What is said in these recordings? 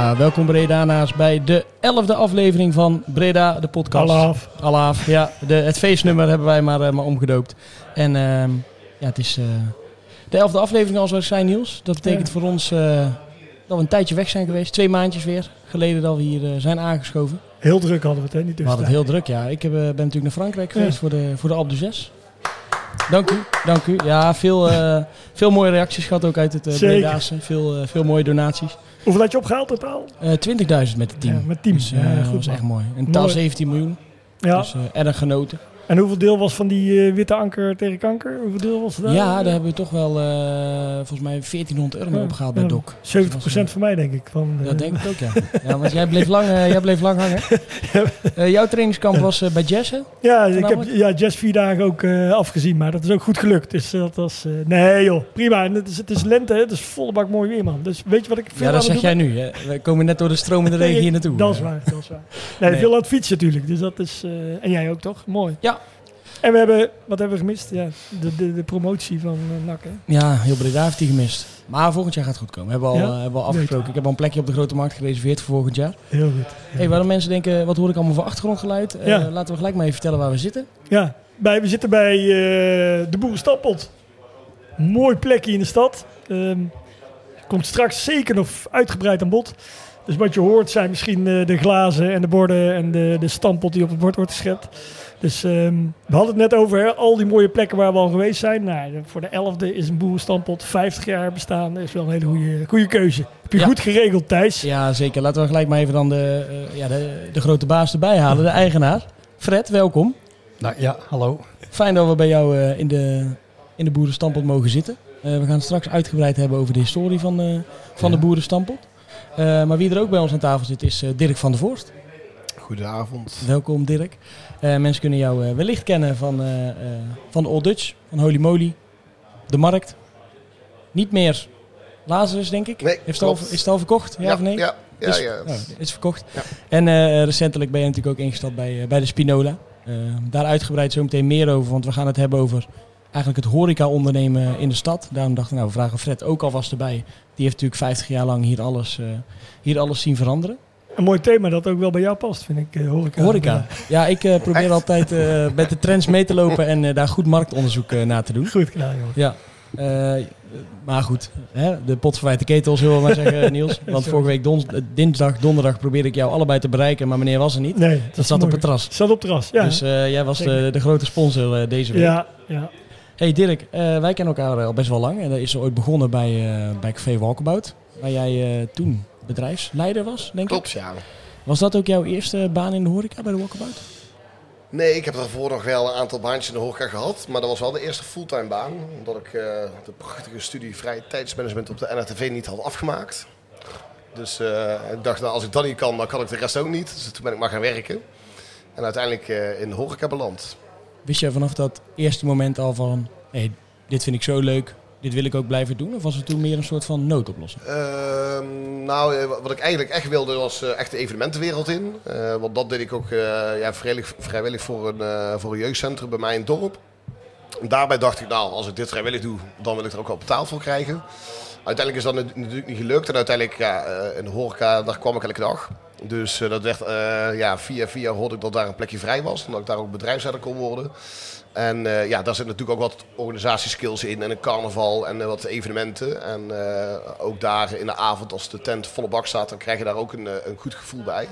Ja, welkom Bredana's bij de elfde aflevering van Breda, de podcast. Alaaf. Alaaf, ja. De, het feestnummer hebben wij maar, eh, maar omgedoopt. En ehm, ja, het is eh, de elfde aflevering als we zijn, Niels. Dat betekent Ja. voor ons eh, dat we een tijdje weg zijn geweest. Twee maandjes weer geleden dat we hier eh, zijn aangeschoven. Heel druk hadden we het, hè? Niet We hadden het heel druk, ja. Ik heb, eh, ben natuurlijk naar Frankrijk Ja. geweest voor de, voor de Alpe d'Huez. Dank u, dank u. Ja, veel, eh, veel mooie reacties gehad ook uit het uh. Bredaanse. Veel, eh, veel mooie donaties. Hoeveel had je opgehaald totaal? Eh 20.000 met het team. Ja, met team. Dus, eh, Ja, dat goed, was man. echt mooi. Totaal Mooi. 17 miljoen. Ja. Dus eh, erg genoten. En hoeveel deel was van die eh, witte anker tegen kanker? Hoeveel deel was dat? Ja, daar hebben we toch wel eh, volgens mij 1400 euro mee Ja, opgehaald bij. Doc. 70% van mij, denk ik. Van, eh, Dat denk ik ook, ja. Ja, want jij bleef lang, eh, jij bleef lang hangen. Eh, jouw trainingskamp was eh, bij Jess, hè? Ja, ik heb ja, Jess vier dagen ook eh, afgezien, maar dat is ook goed gelukt. Dus dat was... eh, nee joh, prima. En het is, het is lente, hè? het is volle bak mooi weer, man. Dus weet je wat ik veel Ja, dat zeg doen jij nu. Hè? We komen net door de stromende regen hier naartoe. Dat is Eh, waar, dat is waar. Nee, Nee. veel aan het fietsen natuurlijk. Dus dat is... eh, en jij ook toch? Mooi. Ja. En we hebben... Wat hebben we gemist? Ja, de, de, de promotie van uh, NAC, hè? Ja, heel Breda heeft hij gemist. Maar volgend jaar gaat het goed komen. Hebben we al, Ja? eh, hebben we al afgesproken. Ik heb al een plekje op de Grote Markt gereserveerd voor volgend jaar. Heel goed. Hey, waarom mensen denken, wat hoor ik allemaal voor achtergrondgeluid? Eh, Ja. Laten we gelijk maar even vertellen waar we zitten. Ja, bij, we zitten bij eh, de Boerenstappelt. Mooi plekje in de stad. Ehm, komt straks zeker nog uitgebreid aan bod. Dus wat je hoort zijn misschien eh, de glazen en de borden en de, de stampot die op het bord wordt geschept. Dus ehm, we hadden het net over hè, al die mooie plekken waar we al geweest zijn. Nou, voor de elfde is een boerenstampot 50 jaar bestaan. Dat is wel een hele goede, goede keuze. Heb je Ja. goed geregeld, Thijs? Ja, zeker. Laten we gelijk maar even dan de, eh, ja, de, de grote baas erbij halen, de eigenaar. Fred, welkom. Nou ja, hallo. Fijn dat we bij jou eh, in, de, in de Boerenstampot mogen zitten. Eh, we gaan het straks uitgebreid hebben over de historie van, eh, van Ja. de Boerenstampot. Eh, maar wie er ook bij ons aan tafel zit is Dirk van der Voorst. Goedenavond. Welkom Dirk. Eh, mensen kunnen jou eh, wellicht kennen van, eh, van Old Dutch, van Holy Moly, de Markt. Niet meer Lazarus, denk ik. Nee, Heeft het al, is het al verkocht? Ja, of nee? Ja, ja, is, ja. oh, is verkocht. Ja. En recentelijk ben je natuurlijk ook ingestapt bij, bij de Spinola. Daar uitgebreid zo meteen meer over, want we gaan het hebben over eigenlijk het horeca-ondernemen in de stad. Daarom dachten we, nou, we vragen Fred ook alvast erbij. Die heeft natuurlijk 50 jaar lang hier alles, hier alles zien veranderen. Een mooi thema dat ook wel bij jou past, vind ik. eh, horeca. Horeca. Ja, ik eh, probeer Echt? altijd eh, met de trends mee te lopen en daar goed marktonderzoek naar te doen. Goed gedaan, joh. Ja. Maar goed, hè, de pot verwijt de ketel, zullen we maar zeggen, Niels. Want vorige week dons- eh, dinsdag, donderdag probeerde ik jou allebei te bereiken, maar meneer was er niet. Nee, dat Dat zat op het terras. Zat op het terras, ja. Dus jij was de, de grote sponsor deze week. ja, ja. Hey Dirk, wij kennen elkaar al best wel lang. En dat is ooit begonnen bij, bij Café Walkabout. Waar jij toen bedrijfsleider was, denk ik. Klopt, ja. Was dat ook jouw eerste baan in de horeca bij de Walkabout? Nee, ik heb daarvoor nog wel een aantal baantjes in de horeca gehad. Maar dat was wel de eerste fulltime baan. Omdat ik eh, de prachtige studie vrije tijdsmanagement op de NRTV niet had afgemaakt. Dus eh, ik dacht, nou, als ik dat niet kan, dan kan ik de rest ook niet. Dus toen ben ik maar gaan werken. En uiteindelijk eh, in de horeca beland. Wist je vanaf dat eerste moment al van... Hey, dit vind ik zo leuk, dit wil ik ook blijven doen? Of was het toen meer een soort van noodoplossing? Ehm, nou, eh, wat ik eigenlijk echt wilde was eh, echt de evenementenwereld in. Eh, want dat deed ik ook ja, vrijwillig, vrijwillig voor, een, voor een jeugdcentrum bij mij in dorp. En daarbij dacht ik, nou, als ik dit vrijwillig doe, dan wil ik er ook wel betaald voor krijgen. Uiteindelijk is dat nat- natuurlijk niet gelukt. En uiteindelijk, ja, in de horeca, daar kwam ik elke dag. Dus dat werd, ja, via via hoorde ik dat daar een plekje vrij was. En dat ik daar ook bedrijfsleider kon worden. En eh, ja, daar zit natuurlijk ook wat organisatieskills in. En een carnaval en eh, wat evenementen. En eh, ook daar in de avond, als de tent volle bak staat, dan krijg je daar ook een, een goed gevoel bij.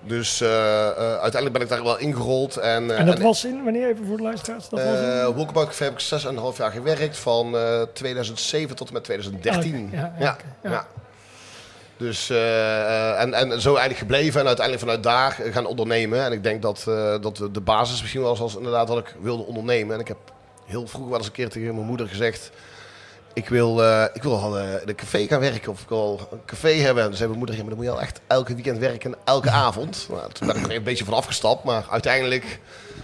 Dus uiteindelijk ben ik daar wel ingerold. En, En dat en- was in, wanneer even voor de luisteraars? Dat was Walkabout heb ik 6,5 jaar gewerkt. Van eh 2007 tot en met 2013. Ah. Ja. ja. Dus, eh, eh, en, en zo eigenlijk gebleven en uiteindelijk vanuit daar gaan ondernemen. En ik denk dat, eh, dat de- basis misschien was als inderdaad dat ik wilde ondernemen. En ik heb heel vroeg wel eens een keer tegen mijn moeder gezegd... Ik wil, eh, ik wil al eh, in een café gaan werken of ik wil een café hebben. En toen zei mijn moeder, ja, maar dan moet je al echt elke weekend werken, elke avond. Nou, toen ben ik er een beetje van afgestapt, maar uiteindelijk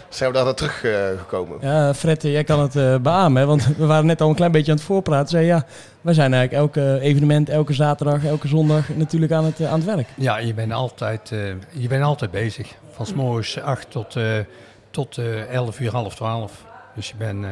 zijn we daar naar terug eh, gekomen. Ja, Fred, jij kan het eh beamen, want we waren net al een klein beetje aan het voorpraten. Zei ja, wij zijn eigenlijk elke evenement, elke zaterdag, elke zondag natuurlijk aan het, eh, aan het werk. Ja, je bent altijd, eh, je bent altijd bezig. Van 's morgens 8 tot, eh tot eh 11 uur, half 12. Dus je bent eh,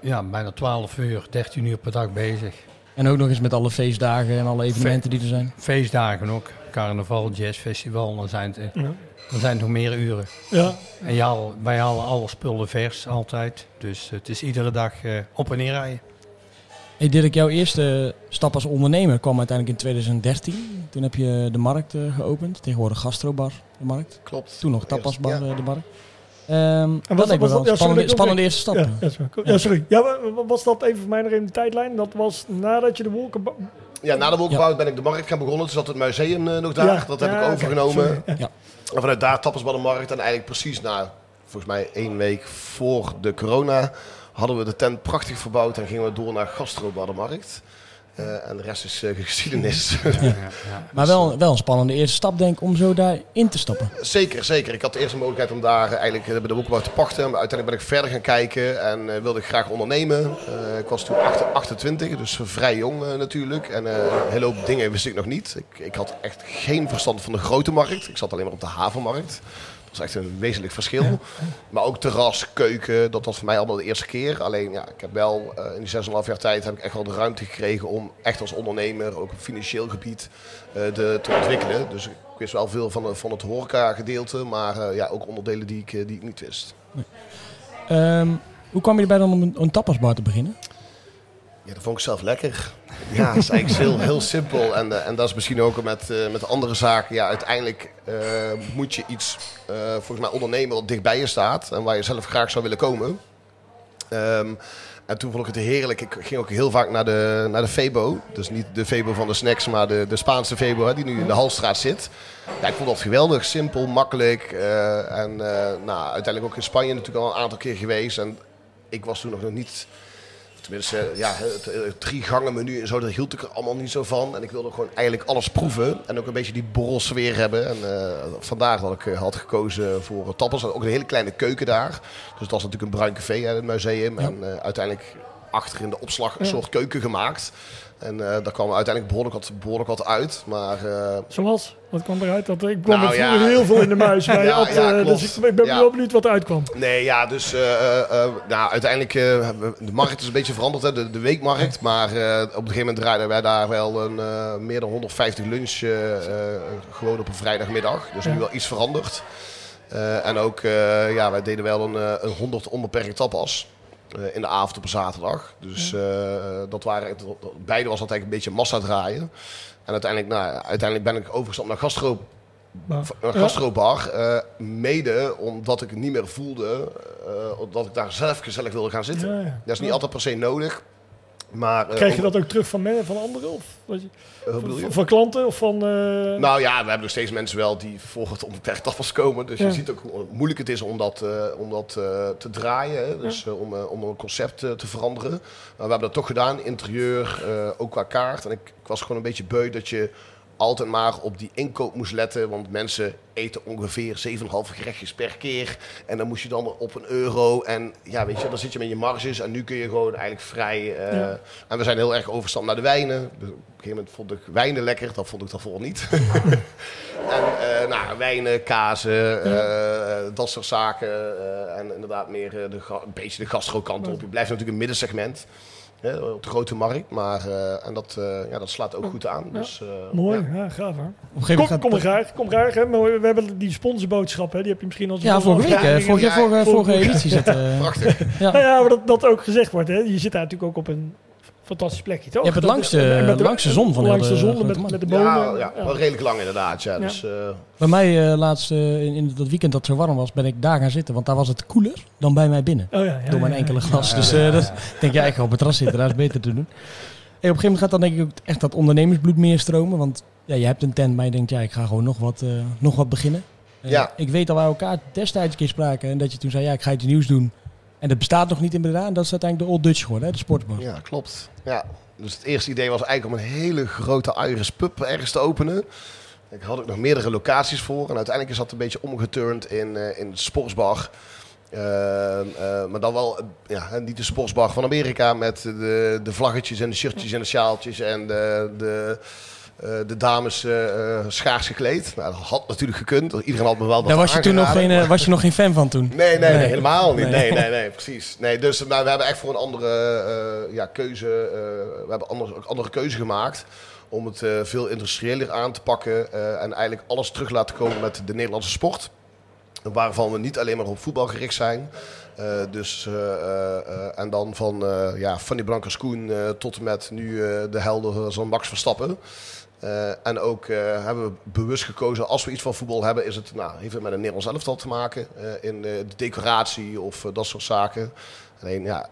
ja, bijna 12 uur, 13 uur per dag bezig. En ook nog eens met alle feestdagen en alle evenementen die er zijn. Feestdagen ook. Carnaval, jazzfestival, dan zijn het, Ja. dan zijn het nog meer uren. Ja, En je haal, wij halen alle spullen vers altijd. Dus het is iedere dag eh, op en neer rijden. Hey Dirk, jouw eerste stap als ondernemer kwam uiteindelijk in 2013. Toen heb je de markt eh, geopend, tegenwoordig gastrobar, de markt. Klopt. Toen nog tapasbar, Ja. eh, de markt. Ehm was dat dat- leek me wel ja, spannende, eerste stap. ja, ja, sorry. Ja, sorry. Ja, was dat even voor mij nog in de tijdlijn? Dat was nadat je de wolken... Ja, na de Walkabout ben ik de markt gaan begonnen. Toen zat het museum eh, nog daar. Ja, Dat heb ja, ik overgenomen. sorry. Ja. Ja. En vanuit daar tappers bij de markt. En eigenlijk precies na, volgens mij één week voor de corona, hadden we de tent prachtig verbouwd. En gingen we door naar Gastro bij de markt. Eh, en de rest is eh, geschiedenis. Ja, ja. Maar wel, wel een spannende eerste stap denk ik om zo daarin te stappen. zeker, zeker. Ik had de eerste mogelijkheid om daar eh, eigenlijk bij de Walkabout te pachten. Maar uiteindelijk ben ik verder gaan kijken en eh, wilde ik graag ondernemen. Eh, ik was toen 8 28, dus vrij jong natuurlijk. En eh, een hele hoop dingen wist ik nog niet. Ik, ik had echt geen verstand van de grote markt. Ik zat alleen maar op de havenmarkt. Dat was echt een wezenlijk verschil. Maar ook terras, keuken, dat was voor mij allemaal de eerste keer. Alleen ja, ik heb wel eh, in die 6,5 jaar tijd heb ik echt wel de ruimte gekregen om echt als ondernemer, ook op financieel gebied, eh, de, te ontwikkelen. Dus ik wist wel veel van, van het horeca gedeelte, maar eh, ja, ook onderdelen die ik, die ik niet wist. Ehm, hoe kwam je erbij dan om een, een tapasbar te beginnen? Ja, dat vond ik zelf lekker. Ja, dat is eigenlijk heel, heel simpel. En, eh, en dat is misschien ook met, eh, met andere zaken. Ja, uiteindelijk eh, moet je iets, volgens mij, ondernemen wat dichtbij je staat. En waar je zelf graag zou willen komen. Ehm, en toen vond ik het heerlijk. Ik ging ook heel vaak naar de, naar de Febo. Dus niet de Febo van de snacks, maar de, de Spaanse Febo hè, die nu in de Halstraat zit. Ja, ik vond dat geweldig, simpel, makkelijk. en nou, uiteindelijk ook in Spanje natuurlijk al een aantal keer geweest. En ik was toen nog niet Tenminste, eh, ja, het, het drie gangen menu en zo, daar hield ik er allemaal niet zo van. En ik wilde gewoon eigenlijk alles proeven. En ook een beetje die borrelsfeer hebben. En eh, vandaar dat ik eh, had gekozen voor uh, tappers. Ook een hele kleine keuken daar. Dus dat was natuurlijk een bruin café in het museum. En eh, uiteindelijk achter in de opslag een soort keuken gemaakt. En eh, daar kwam uiteindelijk behoorlijk wat, behoorlijk wat uit. Maar eh, Zoals? Wat kwam eruit? Dat, ik kwam Nou, ja. heel veel in de muis. ja, eh, dus ik, ik ben wel benieuwd wat eruit kwam. Nee, ja, dus nou, uiteindelijk, de markt is een beetje veranderd, hè, de, de weekmarkt. Maar op een gegeven moment draaiden wij daar wel een, meer dan 150 lunch gewoon op een vrijdagmiddag. Dus nu wel iets veranderd. En ook, ja, wij deden wel een, een 100 onbeperkt tapas. Eh, in de avond op een zaterdag. Dus eh, dat waren, beide was altijd een beetje massa draaien. En uiteindelijk, nou, uiteindelijk ben ik overgestapt naar gastro een gastrobar. eh, mede omdat ik het niet meer voelde. eh, omdat ik daar zelf gezellig wilde gaan zitten. Ja, ja. Dat is niet altijd per se nodig. Maar, eh, Krijg je dat ook terug van, men, van anderen? Of, je, van, van klanten? Of van, eh, Nou ja, we hebben nog steeds mensen wel die voor het onbeperkt afwas komen. Dus Ja. je ziet ook hoe moeilijk het is om dat, eh, om dat te draaien. Hè? Dus om, om een concept te veranderen. Maar we hebben dat toch gedaan. Interieur, ook qua kaart. En ik, ik was gewoon een beetje beu dat je altijd maar op die inkoop moest letten. Want mensen eten ongeveer 7,5 gerechtjes per keer. En dan moest je dan op een euro. En ja, weet je, dan zit je met je marges. En nu kun je gewoon eigenlijk vrij... eh, Ja. En we zijn heel erg overstapt naar de wijnen. Op een gegeven moment vond ik wijnen lekker. Dat vond ik daarvoor niet. en eh, nou, wijnen, kazen, eh, dat soort zaken. en inderdaad meer de, een beetje de gastrokant op. Je blijft natuurlijk een middensegment. Hè, op de grote markt. Maar eh, en dat, eh, ja, dat slaat ook goed aan. Ja. Dus, eh, mooi, ja. ja. gaaf hoor. Op een gegeven Kom, moment kom gaat- graag, kom graag. Hè. Maar we hebben die sponsorboodschap, hè. die heb je misschien al Ja, vorige week. Ja, hè. vorige, vorige, vorige- vorige editie eh, Prachtig. ja. Nou ja, maar dat, dat ook gezegd wordt. Hè. Je zit daar natuurlijk ook op een fantastisch plekje, toch? Je hebt het langste- met de- langste zon van de de zon met, met de bomen. Ja, ja, wel redelijk lang inderdaad. Ja. Ja. Dus, eh, Bij mij eh, laatst eh, in, in dat weekend dat zo warm was, ben ik daar gaan zitten. Want daar was het koeler dan bij mij binnen. Oh ja, ja, door mijn ja, enkele ja. glas. dus eh, dat denk ja, ik ga op het terras zitten, daar is beter te doen. Hey, op een gegeven moment gaat dan denk ik ook echt dat ondernemersbloed meer stromen. Want ja, je hebt een tent, maar je denkt ja, ik ga gewoon nog wat, eh, nog wat beginnen. Ja. Ik weet dat wij elkaar destijds een keer spraken en dat je toen zei ja, ik ga iets nieuws doen. En dat bestaat nog niet in Breda en dat is uiteindelijk de Old Dutch geworden, hè, de sportbar. Ja, klopt. Ja. Dus het eerste idee was eigenlijk om een hele grote Irish pub ergens te openen. Ik had ook nog meerdere locaties voor. En uiteindelijk is dat een beetje omgeturnd in, eh, in sportsbar. Eh, eh, maar dan wel ja, niet de sportsbar van Amerika met de, de vlaggetjes en de shirtjes en de sjaaltjes en de, de, de dames eh, eh, schaars gekleed. Nou, dat had natuurlijk gekund. Iedereen had me wel Daar was je toen nog geen, eh, maar- was je nog geen fan van toen? Nee, nee, nee, Nee. helemaal niet. Nee. Nee, nee, nee, precies. Nee, dus we hebben echt voor een andere eh, ja, keuze, eh, we hebben andere, andere keuze gemaakt om het eh, veel industriëler aan te pakken eh, en eigenlijk alles terug laten komen met de Nederlandse sport. Waarvan we niet alleen maar op voetbal gericht zijn. Eh, dus, eh, eh, eh, en dan van eh ja, Fanny Blankers Koen eh, tot en met nu eh, de helden zoals Max Verstappen. Eh, en ook eh, hebben we bewust gekozen, als we iets van voetbal hebben, is het, nou, heeft het met een Nederlands elftal te maken. eh, in de decoratie of dat soort zaken. Alleen ja,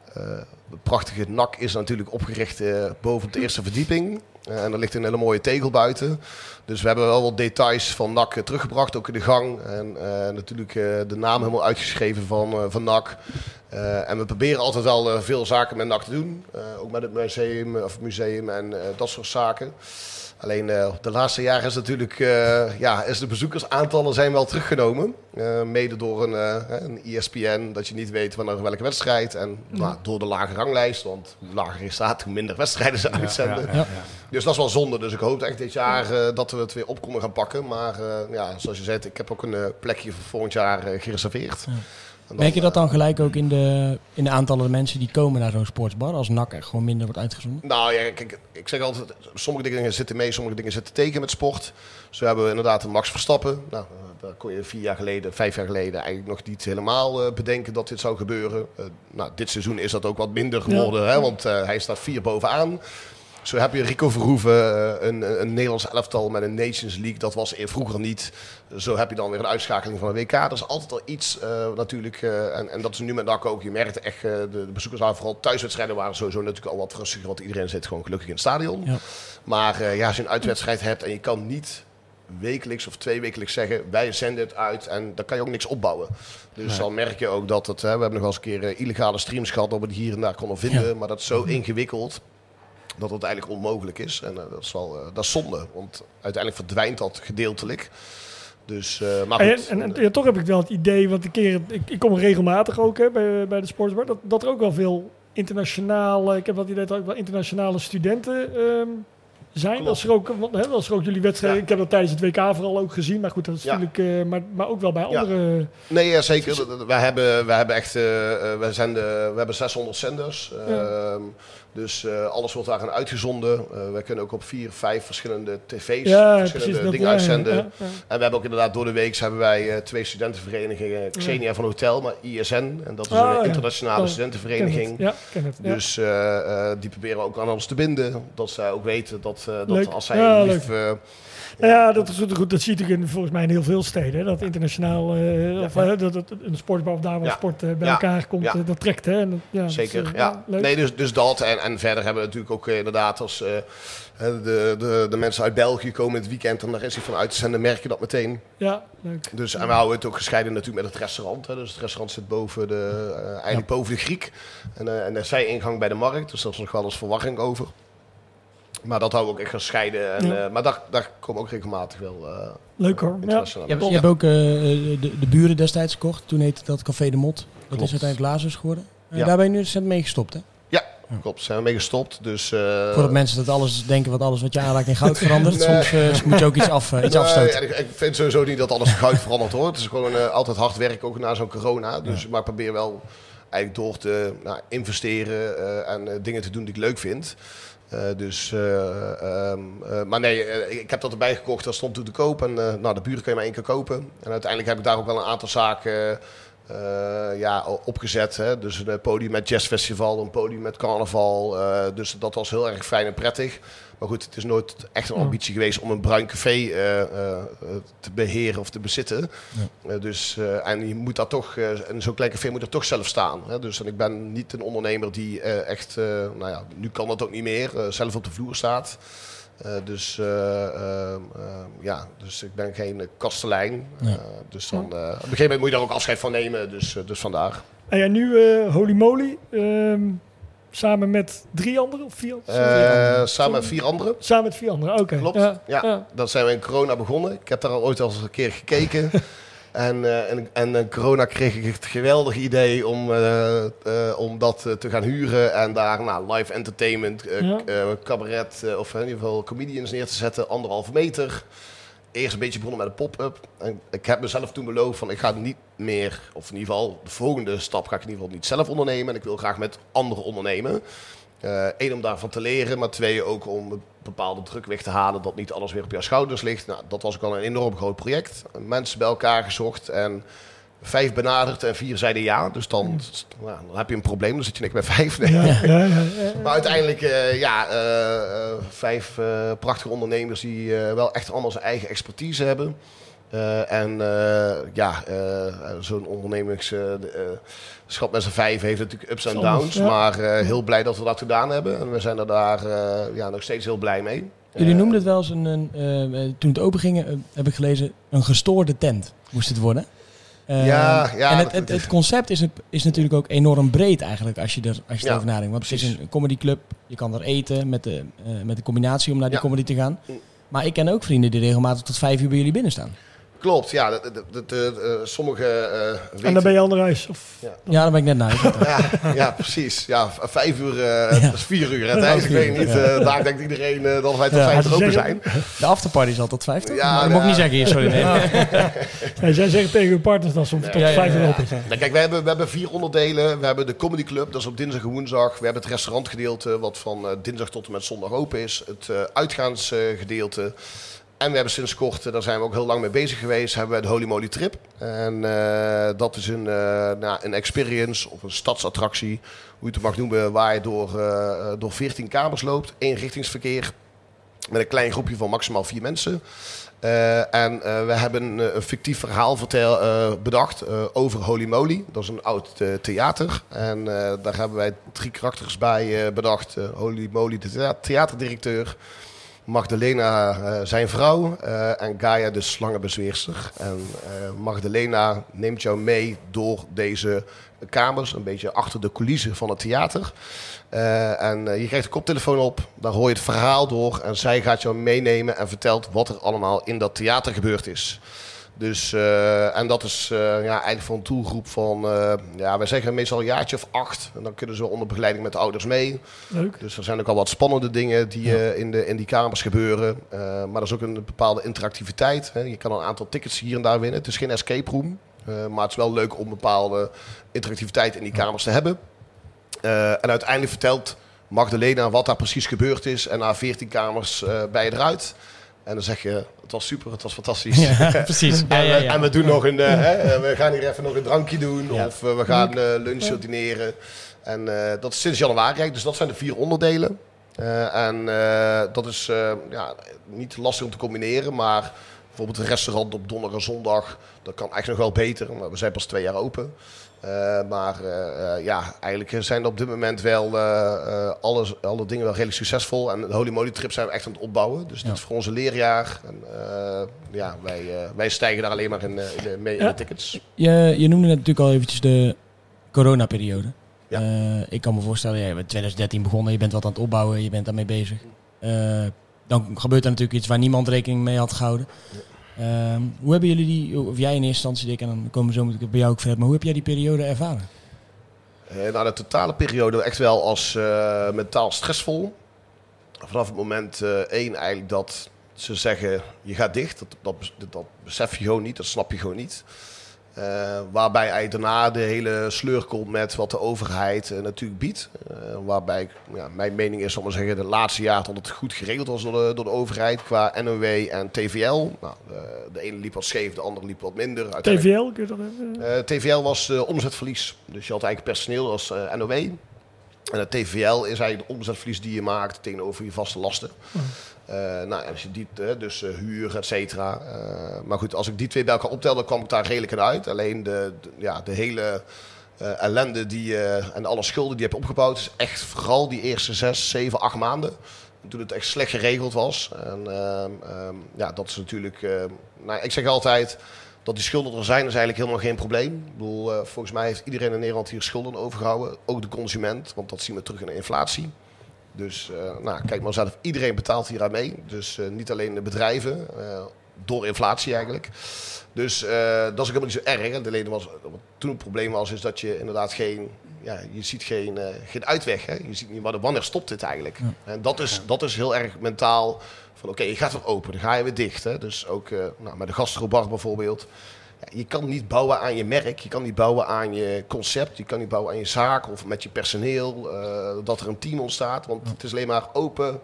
het prachtige NAC is natuurlijk opgericht boven de eerste verdieping. En er ligt een hele mooie tegel buiten. Dus we hebben wel wat details van NAC teruggebracht, ook in de gang. En natuurlijk de naam helemaal uitgeschreven van, van NAC. Eh, en we proberen altijd wel veel zaken met NAC te doen. Ook met het museum, of museum en dat soort zaken. Alleen eh, de laatste jaren is natuurlijk, eh, ja, is de bezoekersaantallen zijn wel teruggenomen. Eh, mede door een, een ESPN, dat je niet weet wanneer welke wedstrijd. En nou, door de lage ranglijst, want hoe lager je staat, hoe minder wedstrijden ze uitzenden. ja. Dus dat is wel zonde. Dus ik hoop echt dit jaar dat we het weer op konden gaan pakken. Maar ja, zoals je zei, ik heb ook een plekje voor volgend jaar gereserveerd. Dan, Merk je dat eh, dan gelijk ook in de, in de aantallen mensen die komen naar zo'n sportsbar? Als NAC er gewoon minder wordt uitgezonden? Nou ja, kijk, ik zeg altijd, sommige dingen zitten mee, sommige dingen zitten tegen met sport. Zo hebben we inderdaad een Max Verstappen. Nou, eh, daar kon je vier jaar geleden, vijf jaar geleden eigenlijk nog niet helemaal eh, bedenken dat dit zou gebeuren. Eh, nou, dit seizoen is dat ook wat minder geworden, hè, want eh, hij staat vier bovenaan. Zo heb je Rico Verhoeven, eh, een, een Nederlands elftal met een Nations League. Dat was er vroeger niet. Zo heb je dan weer een uitschakeling van een WK. Dat is altijd al iets eh, natuurlijk. eh, en, en dat is nu met NAC ook. Je merkt echt, eh, de, de bezoekers waren vooral thuiswedstrijden waren sowieso natuurlijk al wat rustiger. Want iedereen zit gewoon gelukkig in het stadion. Ja. Maar eh, ja, als je een uitwedstrijd hebt en je kan niet wekelijks of twee wekelijks zeggen... wij zenden het uit en dan kan je ook niks opbouwen. Dus dan merk je ook dat het... Hè, we hebben nog wel eens een keer eh, illegale streams gehad... dat we die hier en daar konden vinden. Ja. Maar dat is zo ingewikkeld dat het eigenlijk onmogelijk is. En eh, dat, is wel, eh, dat is zonde, want uiteindelijk verdwijnt dat gedeeltelijk. Dus, eh, maar En, goed. en, en ja, toch heb ik wel het idee, want een keer, ik, ik kom regelmatig ook hè, bij, bij de sportsbar, dat, dat er ook wel veel internationale, ik heb wel het idee dat er ook wel internationale studenten ehm, zijn. Klopt. Als er, ook, want, hè, als er ook jullie wedstrijden, Ja. ik heb dat tijdens het WK vooral ook gezien, maar goed, dat is Ja. natuurlijk, maar, maar ook wel bij Ja. andere... Nee, ja, zeker. Wij hebben, wij hebben echt, wij zijn de, we hebben 600 zenders. Dus eh, alles wordt daarin uitgezonden. Eh wij kunnen ook op vier, vijf verschillende tv's Ja, verschillende. Dat, dingen ja, uitzenden. ja. En we hebben ook inderdaad door de week hebben wij eh, twee studentenverenigingen. Xenia van Hotel, maar ISN. En dat is Ah, een internationale Oh, Ken studentenvereniging. het. Ken het. Ja. Dus die proberen we ook aan ons te binden. Dat zij ook weten dat, dat Leuk. als zij lief... ja, dat is goed. goed. Dat zie je natuurlijk in, volgens mij in heel veel steden. Dat internationaal, eh, of, dat, dat een sportbar of daar waar sport eh, bij elkaar komt, eh, dat trekt. Hè? En, ja, Zeker, eh, ja. leuk. Nee, dus, dus dat. En, en verder hebben we natuurlijk ook inderdaad als de, de, de mensen uit België komen in het weekend en daar is hij van uit te zenden, merk je dat meteen. Ja, leuk. Dus, en we houden het ook gescheiden natuurlijk met het restaurant. Hè. Dus het restaurant zit boven de, eigenlijk boven de Griek. En, en er is zij-ingang bij de markt, dus daar is nog wel eens verwarring over. Maar dat houden we ook echt gescheiden. En, Ja. eh, maar daar, daar komen ook regelmatig wel eh Leuk hoor. Ja. Je hebt, mensen. je hebt ook eh, de, de buren destijds gekocht. Toen heette dat Café de Mot. Dat Klopt. is uiteindelijk Lazarus geworden. Ja. Daar ben je nu recent mee gestopt, hè? Ja, klopt. Zijn we mee gestopt. Dus, eh, Voordat mensen dat alles denken wat alles wat je aanraakt in goud verandert. Nee. Soms eh, moet je ook iets, af, iets Nee, afstoten. en ik, ik vind sowieso niet dat alles goud verandert hoor. Het is gewoon eh, altijd hard werken, ook na zo'n corona. Dus, Maar ik probeer wel eigenlijk door te nou, investeren eh, en dingen te doen die ik leuk vind. Eh, dus, eh, ehm, eh, maar nee, ik heb dat erbij gekocht. Dat stond toen te koop. En nou, de buren kun je maar één keer kopen. En uiteindelijk heb ik daar ook wel een aantal zaken ja, opgezet. Hè? Dus een podium met jazzfestival, een podium met carnaval. dus dat was heel erg fijn en prettig. Maar goed, het is nooit echt een Ja. ambitie geweest om een bruin café eh, eh, eh, te beheren of te bezitten. Eh, dus, eh, en je moet daar toch, eh, en zo'n klein café moet er toch zelf staan. Hè? Dus en ik ben niet een ondernemer die eh, echt, eh, nou ja, nu kan dat ook niet meer, zelf op de vloer staat. Eh, dus, eh, ehm, ehm, ja, dus ik ben geen kastelein. Ja. Eh, dus dan, eh, op een gegeven moment moet je daar ook afscheid van nemen. Dus, dus vandaar. En ja, nu eh, Holy Moly. ehm, samen met drie anderen of vier? Eh, samen met vier anderen. Samen met vier anderen, oké. Klopt. Ja, Ja, ja. dat zijn we in corona begonnen. Ik heb daar al ooit al eens een keer gekeken. en, eh, en, en in corona kreeg ik het geweldige idee om, eh, eh, om dat eh, te gaan huren. En daar nou, live entertainment, eh, Ja. eh, cabaret eh, of in ieder geval comedians neer te zetten. Anderhalve meter. Eerst een beetje begonnen met een pop-up. En ik heb mezelf toen beloofd van ik ga niet meer, of in ieder geval de volgende stap ga ik in ieder geval niet zelf ondernemen. En ik wil graag met anderen ondernemen. Eén, om daarvan te leren, maar twee, ook om een bepaalde druk weg te halen dat niet alles weer op jouw schouders ligt. Nou, dat was ook al een enorm groot project. Mensen bij elkaar gezocht en vijf benaderd en vier zeiden ja. Dus dan, nou, dan heb je een probleem, dan zit je niks bij vijf. Nee. Ja, ja, ja, ja. Maar uiteindelijk, eh, ja, eh, eh, vijf prachtige ondernemers die wel echt allemaal zijn eigen expertise hebben. En ja, zo'n ondernemingsschap met z'n vijf heeft natuurlijk ups en downs. Maar heel blij dat we dat gedaan hebben. En we zijn er daar ja, nog steeds heel blij mee. Jullie noemden het wel eens een, een toen het open ging, eh, heb ik gelezen, een gestoorde tent moest het worden. Eh, Ja, ja, en het, het, het concept is, is natuurlijk ook enorm breed eigenlijk als je, er, als je Ja, erover nadenkt. Want het is precies. een comedyclub, je kan er eten met de, eh, met de combinatie om naar die comedy te gaan. Maar ik ken ook vrienden die regelmatig tot vijf uur bij jullie binnen staan. Klopt, ja. Dat, eh, sommige eh, weten... En dan ben je ander huis. Of, Ja, daar ben ik net naar. huis. Ja, ja, precies. Ja, vijf uur, eh, dat is vier uur. Ik weet niet, ja. eh, daar denkt iedereen eh, dat wij tot vijf uur Ja, open zijn. De afterparty is al tot vijf? Ja, dat ja. moet ik niet zeggen hier, sorry. Nee. nee, zij zeggen tegen hun partners dat ze om tot Ja, ja, vijf uur ja. open zijn. Nou, kijk, we hebben, we hebben vier onderdelen. We hebben de Comedy Club, dat is op dinsdag en woensdag. We hebben het restaurantgedeelte, wat van eh, dinsdag tot en met zondag open is. Het eh, uitgaansgedeelte. En we hebben sinds kort, eh, daar zijn we ook heel lang mee bezig geweest, hebben we de Holy Moly Trip. En eh, dat is een, eh, nou, een experience of een stadsattractie, hoe je het mag noemen, waar je door, eh, door 14 kamers loopt. Eenrichtingsverkeer met een klein groepje van maximaal vier mensen. En we hebben een fictief verhaal vertel, bedacht over Holy Moly. Dat is een oud theater. En daar hebben wij drie karakters bij bedacht. Holy Moly, de thea- theaterdirecteur. Magdalena, eh, zijn vrouw. eh, en Gaia, de slangenbezweerster. En eh, Magdalena neemt jou mee door deze kamers. Een beetje achter de coulissen van het theater. En je krijgt een koptelefoon op, daar hoor je het verhaal door en zij gaat jou meenemen en vertelt wat er allemaal in dat theater gebeurd is. Dus, eh, en dat is eh, ja, eigenlijk voor een doelgroep van, eh, ja, wij zeggen meestal een jaartje of acht. En dan kunnen ze onder begeleiding met de ouders mee. Leuk. Dus er zijn ook al wat spannende dingen die in, de, in die kamers gebeuren. Maar er is ook een bepaalde interactiviteit. Hè. Je kan een aantal tickets hier en daar winnen. Het is geen escape room. maar het is wel leuk om bepaalde interactiviteit in die kamers te hebben. En uiteindelijk vertelt Magdalena wat daar precies gebeurd is. En na 14 kamers ben je eruit. En dan zeg je, het was super, het was fantastisch. Ja, precies. En, we, ja. en we doen nog een, eh, hè, eh, we gaan hier even nog een drankje doen. Of eh, we gaan lunchen, dineren. En dat is sinds januari. Dus dat zijn de vier onderdelen. En dat is ja, niet lastig om te combineren. Maar bijvoorbeeld een restaurant op donderdag en zondag. Dat kan eigenlijk nog wel beter. Maar we zijn pas twee jaar open. Eh, maar eh, eh, ja, eigenlijk zijn op dit moment wel alles, alle dingen wel redelijk succesvol. En de Holy Moly Trip zijn we echt aan het opbouwen. Dus dit Ja. is voor ons een leerjaar. En, ja, wij, wij stijgen daar alleen maar in, in, de, mee in Ja. de tickets. Je, je noemde natuurlijk al eventjes de coronaperiode. Ja. Ik kan me voorstellen, ja, je bent 2013 begonnen, je bent wat aan het opbouwen, je bent daarmee bezig. Dan gebeurt er natuurlijk iets waar niemand rekening mee had gehouden. Ehm, hoe hebben jullie die, of jij in eerste instantie, Dick, en dan komen we zo meteen bij jou ook verder, maar hoe heb jij die periode ervaren? Eh, nou, de totale periode echt wel als eh, mentaal stressvol. Vanaf het moment eh, één eigenlijk dat ze zeggen, je gaat dicht. Dat, dat, dat besef je gewoon niet, dat snap je gewoon niet. Eh, waarbij eigenlijk daarna de hele sleur komt met wat de overheid eh, natuurlijk biedt. Eh, waarbij, ja, mijn mening is, zal ik maar zeggen, de laatste jaren dat het goed geregeld was door de, door de overheid qua NOW en TVL. Nou, de, de ene liep wat scheef, de andere liep wat minder. TVL, kun je dat even... TVL was omzetverlies. Dus je had eigenlijk personeel als NOW. En het TVL is eigenlijk de omzetverlies die je maakt tegenover je vaste lasten. Eh, nou, als je die, eh, dus eh, huur, et cetera. Eh, maar goed, als ik die twee bij elkaar optelde, kwam ik daar redelijk in uit. Alleen de, ja, de hele eh, ellende die, eh, en alle schulden die je hebt opgebouwd, is echt vooral die eerste zes, zeven, acht maanden. Toen het echt slecht geregeld was. En ehm, ehm, ja, dat is natuurlijk. eh, nou, ik zeg altijd. Dat die schulden er zijn, is eigenlijk helemaal geen probleem. Ik bedoel, eh, volgens mij heeft iedereen in Nederland hier schulden overgehouden. Ook de consument, want dat zien we terug in de inflatie. Dus eh, nou, kijk maar zelf, iedereen betaalt hier aan mee. Dus eh, niet alleen de bedrijven, eh, door inflatie eigenlijk. Dus dat is ook helemaal niet zo erg. Alleen was, wat toen het probleem was, is dat je inderdaad geen... Ja, je ziet geen, geen uitweg. Hè? Je ziet niet wanneer, wanneer stopt dit eigenlijk. En dat is, dat is heel erg mentaal. Van oké, je gaat weer open, dan ga je weer dicht. Hè? Dus ook nou, met de gastrobar bijvoorbeeld. Ja, je kan niet bouwen aan je merk, je kan niet bouwen aan je concept, je kan niet bouwen aan je zaak of met je personeel, eh, dat er een team ontstaat. Want het is alleen maar open,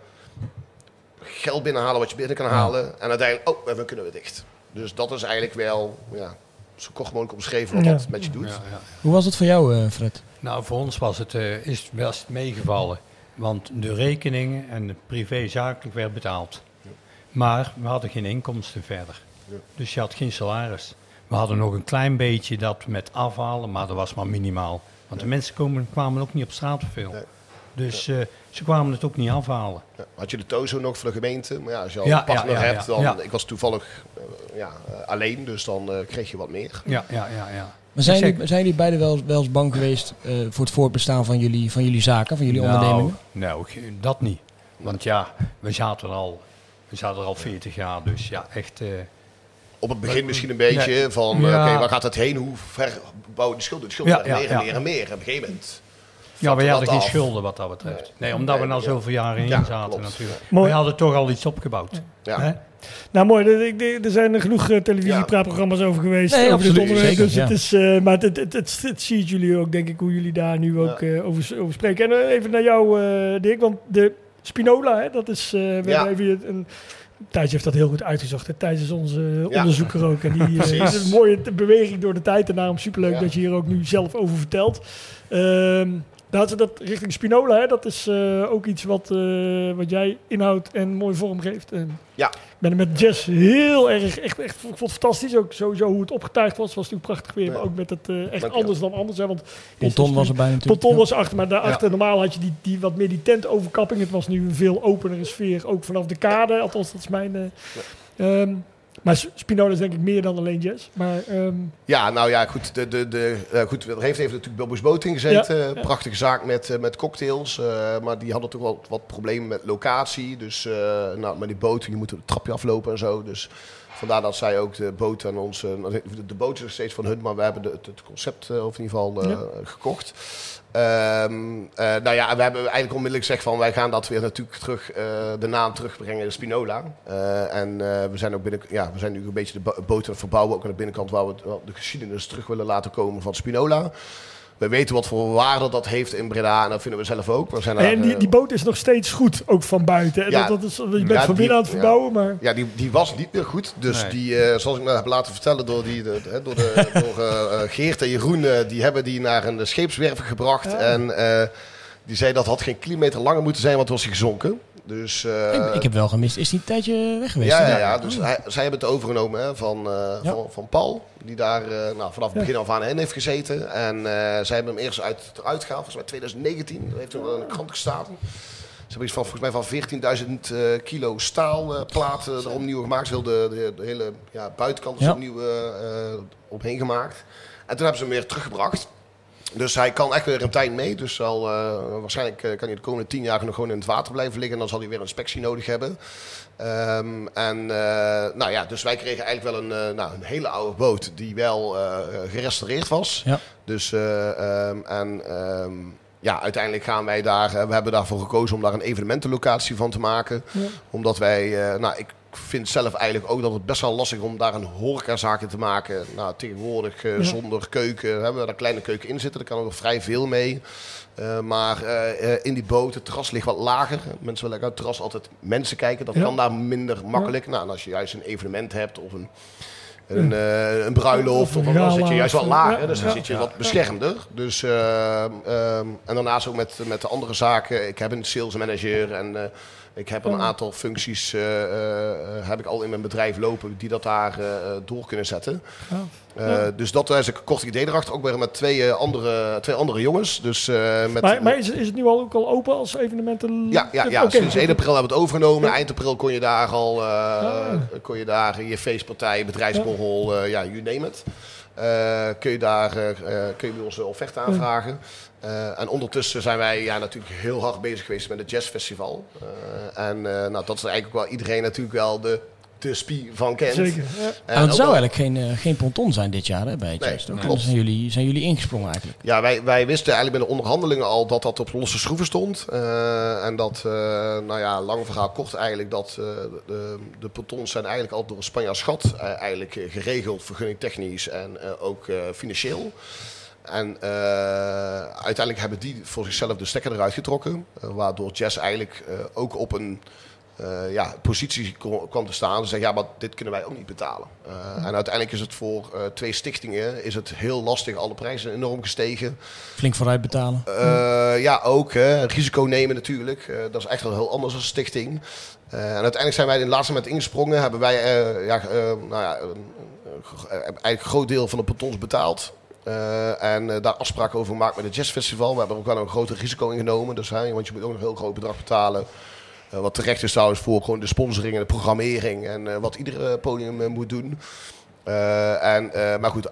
geld binnenhalen wat je binnen kan halen en uiteindelijk, oh, we kunnen we dicht. Dus dat is eigenlijk wel, ja, zo kort mogelijk omschreven wat Ja. dat met je doet. Ja, ja. Hoe was het voor jou, eh, Fred? Nou, voor ons was het eh, is best meegevallen. Want de rekeningen en de privé-zakelijk werd betaald. Maar we hadden geen inkomsten verder. Dus je had geen salaris. We hadden nog een klein beetje dat met afhalen, maar dat was maar minimaal. Want de mensen komen, kwamen ook niet op straat veel. Nee. Dus eh, ze kwamen het ook niet afhalen. Ja, had je de tozo nog voor de gemeente, maar ja, als je al Ja, een partner ja, ja, hebt, dan, Ja. ik was toevallig eh, ja, eh, alleen, dus dan eh, kreeg je wat meer. Ja, ja, ja, ja. Maar zijn, jullie, zijn jullie beiden wel, wel eens bang geweest eh, voor het voortbestaan van jullie, van jullie zaken, van jullie nou, ondernemingen? Nou, dat niet. Want ja, we zaten er al, we zaten er al 40 jaar, dus ja, echt... eh, Op het begin misschien een beetje Nee. van, eh, Ja. oké, waar gaat het heen? Hoe ver bouwen die schulden? De schulden Ja, meer en ja. meer en meer. Op een gegeven moment... Ja, we hadden dat geen af. schulden wat dat betreft. Nee, omdat Nee, we nou ja. zoveel jaren in Ja, zaten klopt. natuurlijk. Mooi. We hadden toch al iets opgebouwd. Ja. Hè? Nou mooi, er- ik- er zijn er genoeg eh, televisiepraatprogramma's over geweest. Nee, over dit absoluut, onderwerp. zeker, dus het is, eh, maar het, het, het, het ziet jullie ook, denk ik, hoe jullie daar nu ook eh, over, over spreken. En eh, even naar jou, eh Dirk, want de Spinola, hè, dat is, eh, we Ja. hebben even een... Thijs heeft dat heel goed uitgezocht. Hè. Thijs is onze eh, Ja. onderzoeker ook. En die eh, is een mooie beweging door de tijd. En daarom superleuk Ja. dat je hier ook nu zelf over vertelt. Ehm dat, dat richting Spinola, hè, dat is eh, ook iets wat, eh, wat jij inhoudt en mooi vormgeeft. En Ja. ik ben er met Jess heel erg, echt, echt, ik vond het fantastisch. Ook sowieso hoe het opgetuigd was, was natuurlijk prachtig weer. Ja. Maar ook met het eh, echt anders dan anders. Hè, want Ponton was erbij natuurlijk. Ponton was achter, maar daarachter Ja. normaal had je die, die wat meer die tentoverkapping. Het was nu een veel openere sfeer, ook vanaf de kade. Althans, dat is mijn... eh, ehm, maar Spinola is denk ik meer dan alleen jazz. Maar ehm, Ja, nou ja, goed. De, de, de, eh, goed er heeft even natuurlijk Bilbo's Boot in gezeten. Ja, ja. Prachtige zaak met, eh, met cocktails. eh, maar die hadden toch wel wat problemen met locatie. Dus nou, met die boot, je moet een trapje aflopen en zo. Dus vandaar dat zij ook de boot aan ons... eh, de, boot is nog steeds van hun, maar we hebben het, het concept eh, of in ieder geval eh, Ja. gekocht. Ehm, eh, nou ja, we hebben eigenlijk onmiddellijk gezegd van wij gaan dat weer natuurlijk terug, de naam terugbrengen, Spinola. En we zijn ook binnen, ja, we zijn nu een beetje de bo- boot aan het verbouwen, ook aan de binnenkant waar we de geschiedenis terug willen laten komen van Spinola. We weten wat voor waarde dat heeft in Breda en dat vinden we zelf ook. We zijn daar, en die, eh, die boot is nog steeds goed, ook van buiten. En Ja. dat, dat is, je bent Ja, van die- binnen aan het ja. verbouwen, maar... Ja, die, die was niet meer goed. Dus Nee. die, eh, zoals ik me heb laten vertellen door, die, de, de- door, de, door eh, Geert en Jeroen, eh, die hebben die naar een scheepswerf gebracht. Ja. En eh, die zei dat had geen kilometer langer moeten zijn, want het was hij gezonken. Dus, eh, Ik, heb wel gemist. Is die een tijdje weg geweest? ja, ja, ja, dus hij, zij hebben het overgenomen hè, van, eh, Ja. van, van Paul, die daar eh, nou, vanaf het begin af aan in heeft gezeten. En zij hebben hem eerst uit, eruit gehaald, volgens mij 2019, dat heeft toen in de krant gestaan. Ze hebben iets van, volgens mij van 14.000 eh, kilo staalplaten er opnieuw gemaakt. Dus heel de, de, de hele ja, buitenkant is opnieuw omheen gemaakt. En toen hebben ze hem weer teruggebracht. Dus hij kan echt weer een tijd mee. Dus zal, eh, waarschijnlijk eh, kan hij de komende tien jaar nog gewoon in het water blijven liggen. En dan zal hij weer een inspectie nodig hebben. Ehm, en eh, nou ja, dus wij kregen eigenlijk wel een, nou, een hele oude boot die wel gerestaureerd was. Ja. Dus eh, ehm, en ehm, ja, uiteindelijk gaan wij daar, we hebben daarvoor gekozen om daar een evenementenlocatie van te maken. Ja. Omdat wij, nou ik vind zelf eigenlijk ook dat het best wel lastig is om daar een horecazaak in te maken. Nou, tegenwoordig eh, Ja. zonder keuken hebben we daar een kleine keuken in zitten. Daar kan er nog vrij veel mee. Eh, maar eh, in die boot, het terras ligt wat lager. Mensen willen uit het terras altijd mensen kijken. Dat Ja. kan daar minder makkelijk. Nou, en als je juist een evenement hebt of een, een, een bruiloft, Of dan zit je juist wat lager. Dus dan zit je wat beschermder. Dus, eh, ehm, en daarnaast ook met, met de andere zaken. Ik heb een sales manager en... ik heb een Ja. aantal functies eh, eh, eh, heb ik al in mijn bedrijf lopen die dat daar door kunnen zetten. Ja. Ja. Dus dat is een kort idee erachter. Ook weer met twee, andere, twee andere jongens. Dus, met, Maar, maar is, is het nu al ook al open als evenementen? ja, ja, ja. Oké. sinds 1 april hebben we het overgenomen. Ja. Eind april kon je daar al eh, Ah. kon je daar je feestpartij, bedrijfsborrel, ja, you name it. Eh, kun, je daar, eh, eh, kun je bij ons een offerte aanvragen. En ondertussen zijn wij ja, natuurlijk heel hard bezig geweest met het jazzfestival. En nou, dat is eigenlijk ook wel iedereen natuurlijk wel de, de spie van kent. Zeker. Ja. En het zou wel- eigenlijk geen, eh, geen ponton zijn dit jaar hè, bij het Nee. Ook. klopt. Zijn jullie, zijn jullie ingesprongen eigenlijk. Ja, wij, wij wisten eigenlijk bij de onderhandelingen al dat dat op losse schroeven stond. Eh, en dat, eh, nou ja, lang verhaal kort eigenlijk, dat eh, de, de pontons zijn eigenlijk al door Spanjaard Schat eh, eigenlijk geregeld, vergunningtechnisch en eh, ook eh, financieel. En eh, uiteindelijk hebben die voor zichzelf de stekker eruit getrokken. waardoor Jazz eigenlijk eh, ook op een eh, ja, positie kwam te staan. Ze zeggen, ja, maar dit kunnen wij ook niet betalen. Eh, en uiteindelijk is het voor eh, twee stichtingen is het heel lastig. Alle prijzen enorm gestegen. Flink vooruit betalen. Eh, ja, ook. Hè, risico nemen natuurlijk. Dat is echt wel heel anders als stichting. Eh, en uiteindelijk zijn wij in de laatste moment ingesprongen. Hebben wij ja, nou ja, een- een- een- eigenlijk een groot deel van de pontons betaald. En daar afspraken over gemaakt met het jazzfestival. We hebben ook wel een groter risico ingenomen. Dus, hè, want je moet ook een heel groot bedrag betalen. Eh, wat terecht is trouwens voor gewoon de sponsoring en de programmering. En eh, wat iedere podium eh, moet doen. En, maar goed,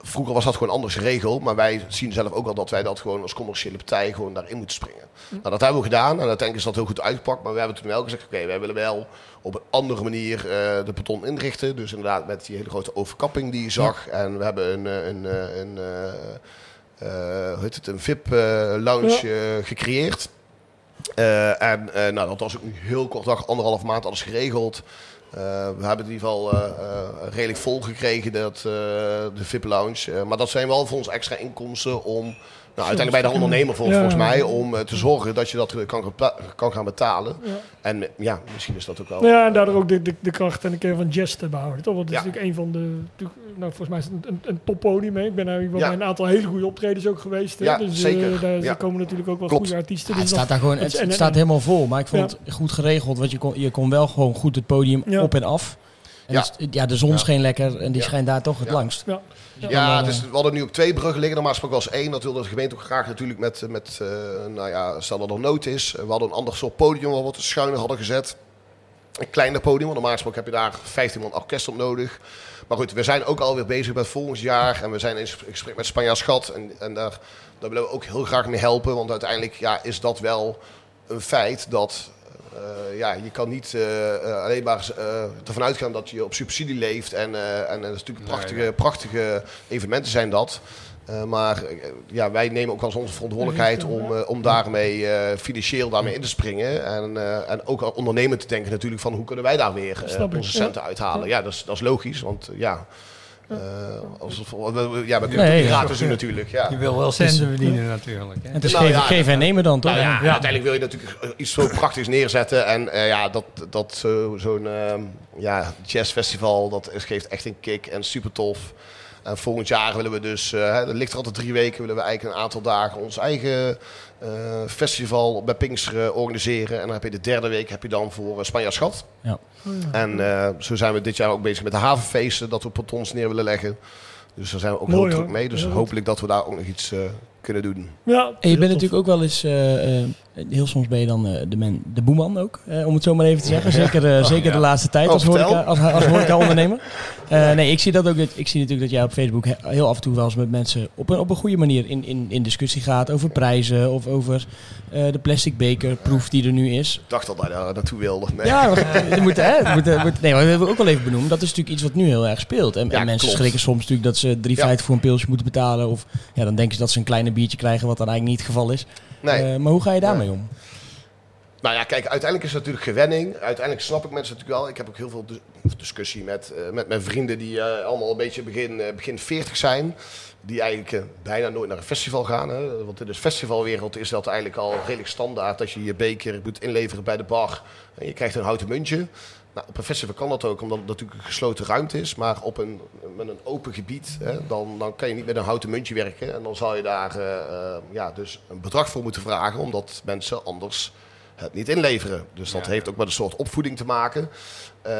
vroeger was dat gewoon anders geregeld. Maar wij zien zelf ook wel dat wij dat gewoon als commerciële partij gewoon daarin moeten springen. Nou, dat hebben we gedaan. En uiteindelijk is dat heel goed uitgepakt. Maar we hebben toen wel gezegd, oké, wij willen wel op een andere manier de beton inrichten. Dus inderdaad met die hele grote overkapping die je zag. En we hebben een, een, een, hoe heet het, een VIP-lounge gecreëerd. Eh, en eh, nou, dat was ook nu heel kort dag, anderhalf maand alles geregeld. Eh, we hebben in ieder geval redelijk vol gekregen, dat, de VIP-lounge. Maar dat zijn wel voor ons extra inkomsten om... Nou, uiteindelijk bij de ondernemer vol, Ja. volgens mij, om eh, te zorgen dat je dat kan, kan gaan betalen. Ja. En eh, ja, misschien is dat ook wel... Ja, en daardoor ook de, de, de kracht en de kern van jazz te behouden. Toch? Want het is Ja. natuurlijk een van de. natuurlijk, Nou, volgens mij is het een, een, een toppodium. hè. Ik ben nou Ja. bij een aantal hele goede optredens ook geweest. Hè? Ja, dus, eh, zeker. daar Ja. komen natuurlijk ook wel Klopt. goede artiesten. Ja, het dus staat daar gewoon, het- en- en- staat helemaal vol. Maar ik vond het goed geregeld, want je kon, je kon wel gewoon goed het podium Ja. op en af. En Ja. het ja, de zon Ja. scheen lekker en die Ja. schijnt daar toch het Ja. langst. Ja. Dus Ja, is, we hadden nu ook twee bruggen liggen. Normaal gesproken was één. Dat wilde de gemeente ook graag natuurlijk met, met eh, nou ja, stel dat er nood is. We hadden een ander soort podium waar we wat schuiner hadden gezet. Een kleiner podium, want normaal gesproken heb je daar 15 man orkest op nodig. Maar goed, we zijn ook alweer bezig met volgend jaar. En we zijn in gesprek met Spanjaard Schat. En, en daar, daar willen we ook heel graag mee helpen. Want uiteindelijk ja, is dat wel een feit dat... eh, ja, je kan niet eh, eh, alleen maar eh, ervan uitgaan dat je op subsidie leeft. En, eh, en, dat is natuurlijk prachtige, prachtige evenementen zijn dat. Eh, maar ja, wij nemen ook als onze verantwoordelijkheid om, eh, om daarmee eh, financieel daarmee in te springen. En, eh, en ook aan ondernemen te denken natuurlijk van hoe kunnen wij daar weer onze centen uithalen. Ja, dat, is, dat is logisch, want ja... eh, als, we- we- we- ja, we kunnen Nee, het ook ja. gratis doen natuurlijk. Ja. Je wil wel centen verdienen natuurlijk. Hè? en het is Nou geven, ja, geven en nemen dan, toch? Nou ja, uiteindelijk wil je natuurlijk eh, iets zo prachtigs neerzetten. En eh, ja, dat, dat zo, zo'n ehm, ja, jazzfestival, dat geeft echt een kick en super tof. En volgend jaar willen we dus, eh, hè, dat ligt er altijd drie weken, willen we eigenlijk een aantal dagen ons eigen eh, festival bij Pinksteren organiseren. En dan heb je de derde week heb je dan voor uh, Spanjaard Schat. Ja. En eh, zo zijn we dit jaar ook bezig met de havenfeesten, dat we pontons neer willen leggen. Dus daar zijn we ook Mooi, heel druk mee. Dus hopelijk dat we daar ook nog iets eh, kunnen doen. Ja, En je bent tof. natuurlijk ook wel eens, eh, eh, heel soms ben je dan eh, de, man, de boeman ook, eh, om het zo maar even te zeggen. Zeker, eh, zeker ja. de laatste tijd Oh, als, horeca, als, als horeca-ondernemer. Eh, nee, ik zie dat ook. Ik zie natuurlijk dat jij op Facebook he- heel af en toe wel eens met mensen op een, op een goede manier in, in, in discussie gaat over prijzen of over eh, de plastic bekerproef die er nu is. Ik dacht al dat hij daar naartoe wilde. Nee. Ja, we, moeten, hè, we moeten, nee, maar we hebben ook wel even benoemd. Dat is natuurlijk iets wat nu heel erg speelt. En, Ja, en mensen klopt. schrikken soms natuurlijk dat ze 3,50 voor een pilsje moeten betalen. Of ja, dan denken ze dat ze een kleine biertje krijgen, wat dan eigenlijk niet het geval is. Nee. Eh, maar hoe ga je daarmee om? Nou ja, kijk, uiteindelijk is het natuurlijk gewenning. Uiteindelijk snap ik mensen natuurlijk wel. Ik heb ook heel veel dis- discussie met, eh, met mijn vrienden die eh, allemaal een beetje begin, begin 40 zijn. Die eigenlijk bijna nooit naar een festival gaan. Hè? Want in de festivalwereld is dat eigenlijk al redelijk standaard. Dat je je beker moet inleveren bij de bar. En je krijgt een houten muntje. Nou, op een festival kan dat ook, omdat het natuurlijk een gesloten ruimte is. Maar op een, met een open gebied, hè, dan, dan kan je niet met een houten muntje werken. En dan zal je daar eh, eh, ja, dus een bedrag voor moeten vragen, omdat mensen anders het niet inleveren. Dus dat heeft ook met een soort opvoeding te maken. Eh,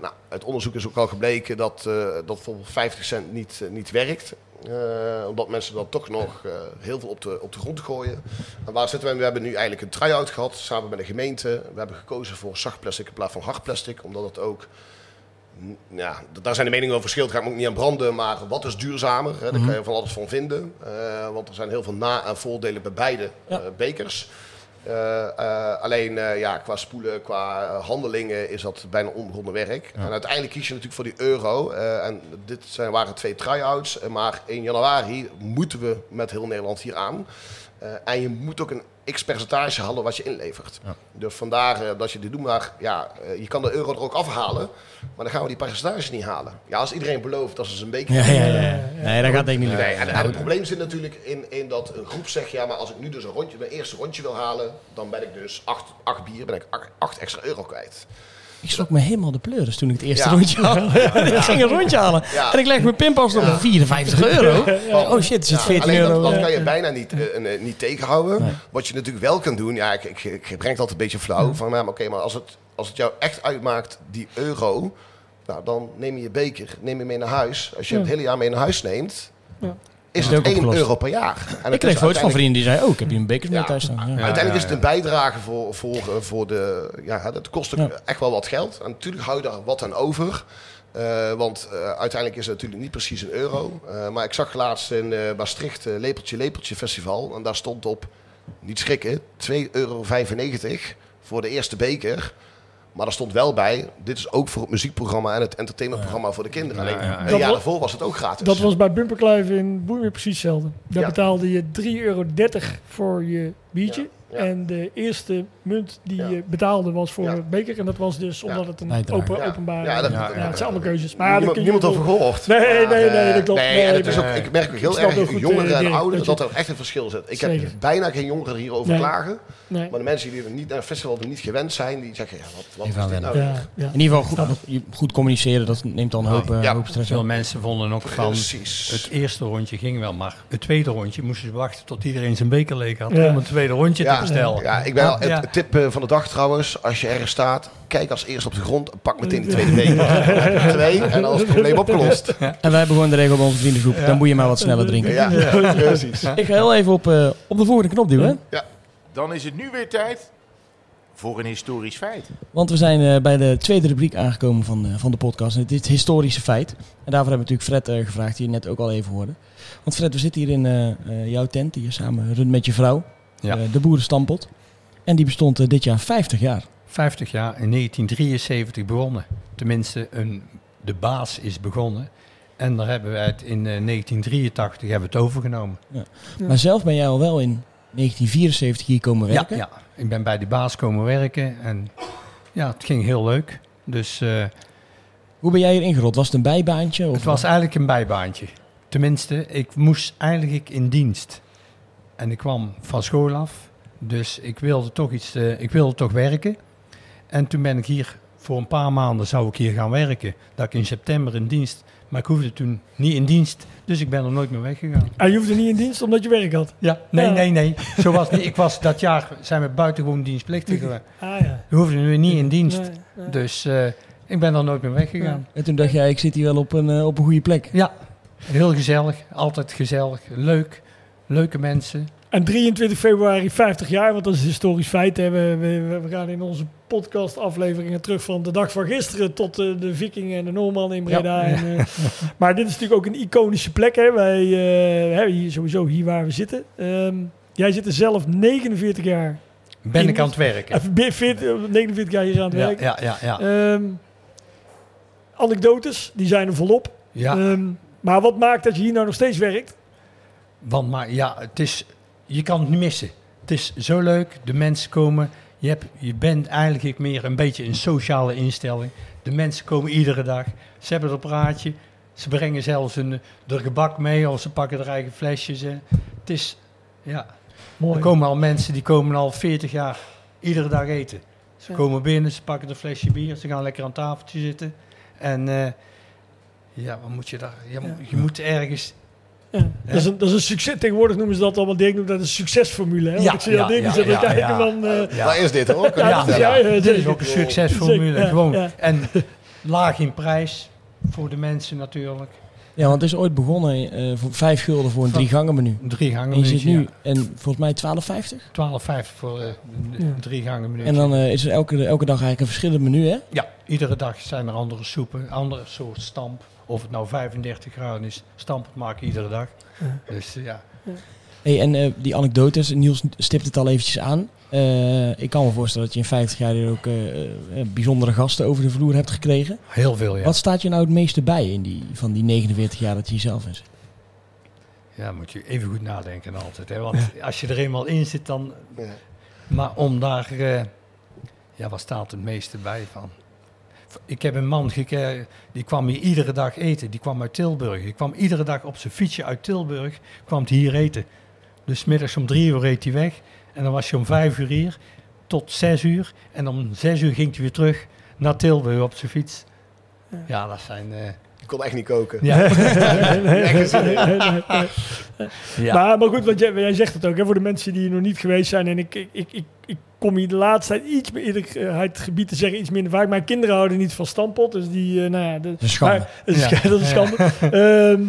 nou, uit onderzoek is ook al gebleken dat, dat bijvoorbeeld 50 cent niet, niet werkt. Eh, omdat mensen dan toch nog eh, heel veel op de, op de grond gooien. En waar zitten we? We hebben nu eigenlijk een try-out gehad samen met de gemeente. We hebben gekozen voor zacht plastic in plaats van hard plastic. Omdat het ook... mm, Ja, daar zijn de meningen over verschillend. Daar ga ik me ook niet aan branden. Maar wat is duurzamer? Hè? Daar kan je van alles van vinden. Eh, want er zijn heel veel na- en voordelen bij beide Ja. bekers. Eh, eh, alleen eh, ja, qua spoelen, qua handelingen is dat bijna onbegonnen werk. En uiteindelijk kies je natuurlijk voor die euro. en dit zijn, waren twee try-outs. maar in januari moeten we met heel Nederland hier aan. En je moet ook een x-percentage halen wat je inlevert. Dus vandaar eh, dat je dit doet. Maar ja, eh, je kan de euro er ook afhalen. Maar dan gaan we die percentages niet halen. Ja, als iedereen belooft dat ze zijn beker Ja, ja, ja. Nee, dat gaat denk ik niet Nee, en, en het probleem zit natuurlijk in, in dat een groep zegt... ja, maar als ik nu dus een rondje, mijn eerste rondje wil halen... dan ben ik dus acht, acht bier, ben ik acht, acht extra euro kwijt. Ik schrok me helemaal de pleuris toen ik het eerste Ja. rondje haalde. ik ging een rondje halen. Ja. En ik leg mijn pinpas op 54 euro. Oh shit, zit Ja, 14 alleen euro. dat, dat kan je bijna niet, eh, eh, niet tegenhouden. Nee. Wat je natuurlijk wel kan doen... ja, ik, ik, ik breng het altijd een beetje flauw... van nou, oké, maar als het, als het jou echt uitmaakt, die euro... Nou, dan neem je je beker, neem je mee naar huis. Als je Ja. het hele jaar mee naar huis neemt... Ja. Is het het ook 1 opgelost. euro per jaar. En ik kreeg foto's van uiteindelijk- vrienden die zeiden, oh, ik heb hier een beker mee Ja. thuis staan. Ja. Uiteindelijk is het een bijdrage voor, voor, eh, voor de. Ja, dat kost ook echt wel wat geld. En natuurlijk hou je daar wat aan over. Eh, want eh, uiteindelijk is het natuurlijk niet precies een euro. Maar ik zag laatst in Maastricht Lepeltje Lepeltje Festival. En daar stond op, niet schrikken, 2,95 euro voor de eerste beker. Maar er stond wel bij, dit is ook voor het muziekprogramma en het entertainmentprogramma voor de kinderen. Ja, Alleen, ja, ja. een jaar daarvoor was het ook gratis. Dat was bij Bumperkluiven in Boeien precies hetzelfde. Daar Ja. betaalde je 3,30 euro voor je biertje. Ja, ja. En de eerste munt die Ja. je betaalde was voor beker. En dat was dus omdat het een open, Ja. openbaar... Ja, Ja, dat- ja, ja, het zijn allemaal keuzes. Maar niemand, niemand over gehoord. Nee, nee, nee, eh, dat klopt. Nee, en het is Nee, ook, nee. ik merk ook heel erg, heel goed, jongeren eh, en ouderen, dat dat er echt een verschil zit. Ik Zeker. heb bijna geen jongeren hierover Nee. klagen. Nee. Maar de mensen die er niet naar een festival niet gewend zijn, die zeggen, ja, wat, wat is dit nou? wennen. weer? Ja, ja. In ieder geval goed, je- goed communiceren, dat neemt dan een hoop, eh, Ja. hoop stress Veel mensen vonden ook van Precies. het eerste rondje ging wel, maar het tweede rondje moesten ze wachten tot iedereen zijn beker leeg had om het tweede rondje Ja. te bestellen. Ja, ik ben al, Ja. het tip eh, van de dag trouwens, als je ergens staat, kijk als eerst op de grond en pak meteen die tweede beker. Twee en dan is het probleem opgelost. En wij hebben gewoon de regel bij onze vriendengroep, dan moet je maar wat sneller drinken. Ja, precies. Ik ga heel even op, eh, op de volgende knop duwen. Dan is het nu weer tijd voor een historisch feit. Want we zijn eh, bij de tweede rubriek aangekomen van, eh, van de podcast. En het is het historische feit. En daarvoor hebben we natuurlijk Fred gevraagd, die je net ook al even hoorde. Want Fred, we zitten hier in jouw tent, die je samen runt met je vrouw. Ja. eh, de Boerenstampot. En die bestond eh, dit jaar 50 jaar. 50 jaar in 1973 begonnen. Tenminste, een, de baas is begonnen. En daar hebben wij het in eh, 1983 hebben we het overgenomen. Ja. Maar zelf ben jij al wel in 1974 hier komen werken. Ja, ja, ik ben bij die baas komen werken en ja, het ging heel leuk. Dus eh, Hoe ben jij hier ingerold? Was het een bijbaantje? Of het was eigenlijk een bijbaantje. Tenminste, ik moest eigenlijk in dienst. En ik kwam van school af, dus ik wilde toch iets, eh, ik wilde toch werken. En toen ben ik hier voor een paar maanden zou ik hier gaan werken. Dat ik in september in dienst, maar ik hoefde toen niet in dienst, dus ik ben er nooit meer weggegaan. Ah, je hoefde niet in dienst omdat je werk had. Ja, nee, Ja. nee, nee. Zo was het niet. Ik was dat jaar zijn we buitengewoon dienstplichtig geweest. Ah ja. We hoefden nu niet in dienst. Nee, nee. Dus eh, ik ben er nooit meer weggegaan. En toen dacht jij, ik zit hier wel op een, eh, op een goede plek. Ja, heel gezellig. Altijd gezellig. Leuk. Leuke mensen. En 23 februari 50 jaar, want dat is een historisch feit. Hè. We, we, we gaan in onze podcast-afleveringen terug van de dag van gisteren tot eh, de Vikingen en de Noorman in Breda. Ja. En, eh, maar dit is natuurlijk ook een iconische plek. Hè. Wij, hè, hier, sowieso hier waar we zitten. Ehm, jij zit er zelf 49 jaar. Ben In- ik aan het werken. Even be- 40, 49 jaar hier aan het Ja, werken. ja, ja. ja. Ehm, anekdotes, die zijn er volop. ja. Ehm, maar wat maakt dat je hier nou nog steeds werkt? Want maar ja, het is, je kan het niet missen. Het is zo leuk. De mensen komen. je, hebt, je bent eigenlijk meer een beetje een sociale instelling. De mensen komen iedere dag. Ze hebben een praatje. Ze brengen zelfs een, er gebak mee of ze pakken er eigen flesjes. Het is, ja, Mooi. er komen al mensen die komen al 40 jaar iedere dag eten. Ze Ja. komen binnen, ze pakken een flesje bier, ze gaan lekker aan tafeltje zitten. En eh, ja, wat moet je daar? Je, Ja. je moet ergens. Ja. Dat, is een, dat is een succes. Tegenwoordig noemen ze dat allemaal. Dirk noemt dat een succesformule. Hè? Want Ja, ik zie dingen ja, zitten ja, kijken ja. van... eh, is dit hoor? Kan Ja, je Ja, vertellen? ja, ja, dit is ook een succesformule. Zeker, ja, gewoon. ja. En laag in prijs voor de mensen natuurlijk. Ja, want het is ooit begonnen eh, voor 5 gulden voor een drie gangen menu. Een drie gangen En je zit nu, en volgens mij 12,50. 12,50 voor eh, een drie gangen minuutje. En dan eh, is er elke, elke dag eigenlijk een verschillend menu, hè? Ja, iedere dag zijn er andere soepen, andere soort stamp. Of het nou 35 graden is, stamp het maken iedere dag. Dus eh, ja, Hey, en eh, die anekdotes, Niels stipt het al eventjes aan. Eh, ik kan me voorstellen dat je in 50 jaar hier ook bijzondere gasten over de vloer hebt gekregen. heel veel ja. Wat staat je nou het meeste bij in die, van die 49 jaar dat je hier zelf in zit? Ja, moet je even goed nadenken altijd. Hè? Want als je er eenmaal in zit, dan... Ja. Maar om daar... eh, ja, wat staat het meeste bij van? Ik heb een man gekeken, die kwam hier iedere dag eten. Die kwam uit Tilburg. Die kwam iedere dag op zijn fietsje uit Tilburg, kwam hij hier eten. Dus 's middags om drie uur reed hij weg. En dan was hij om vijf uur hier, tot zes uur. En om zes uur ging hij weer terug naar Tilburg op zijn fiets. Ja, dat zijn... eh, Ik kon echt niet koken. ja. Maar, maar goed, want jij, jij zegt het ook, hè, voor de mensen die hier nog niet geweest zijn. En ik, ik, ik, ik, ik kom hier de laatste tijd iets meer eerlijkheid gebied te zeggen, iets minder vaak. Mijn kinderen houden niet van stampot, dus die, eh, nou ja... De, Dat is schande. Maar, dat is, Ja. dat is schande. Ehm,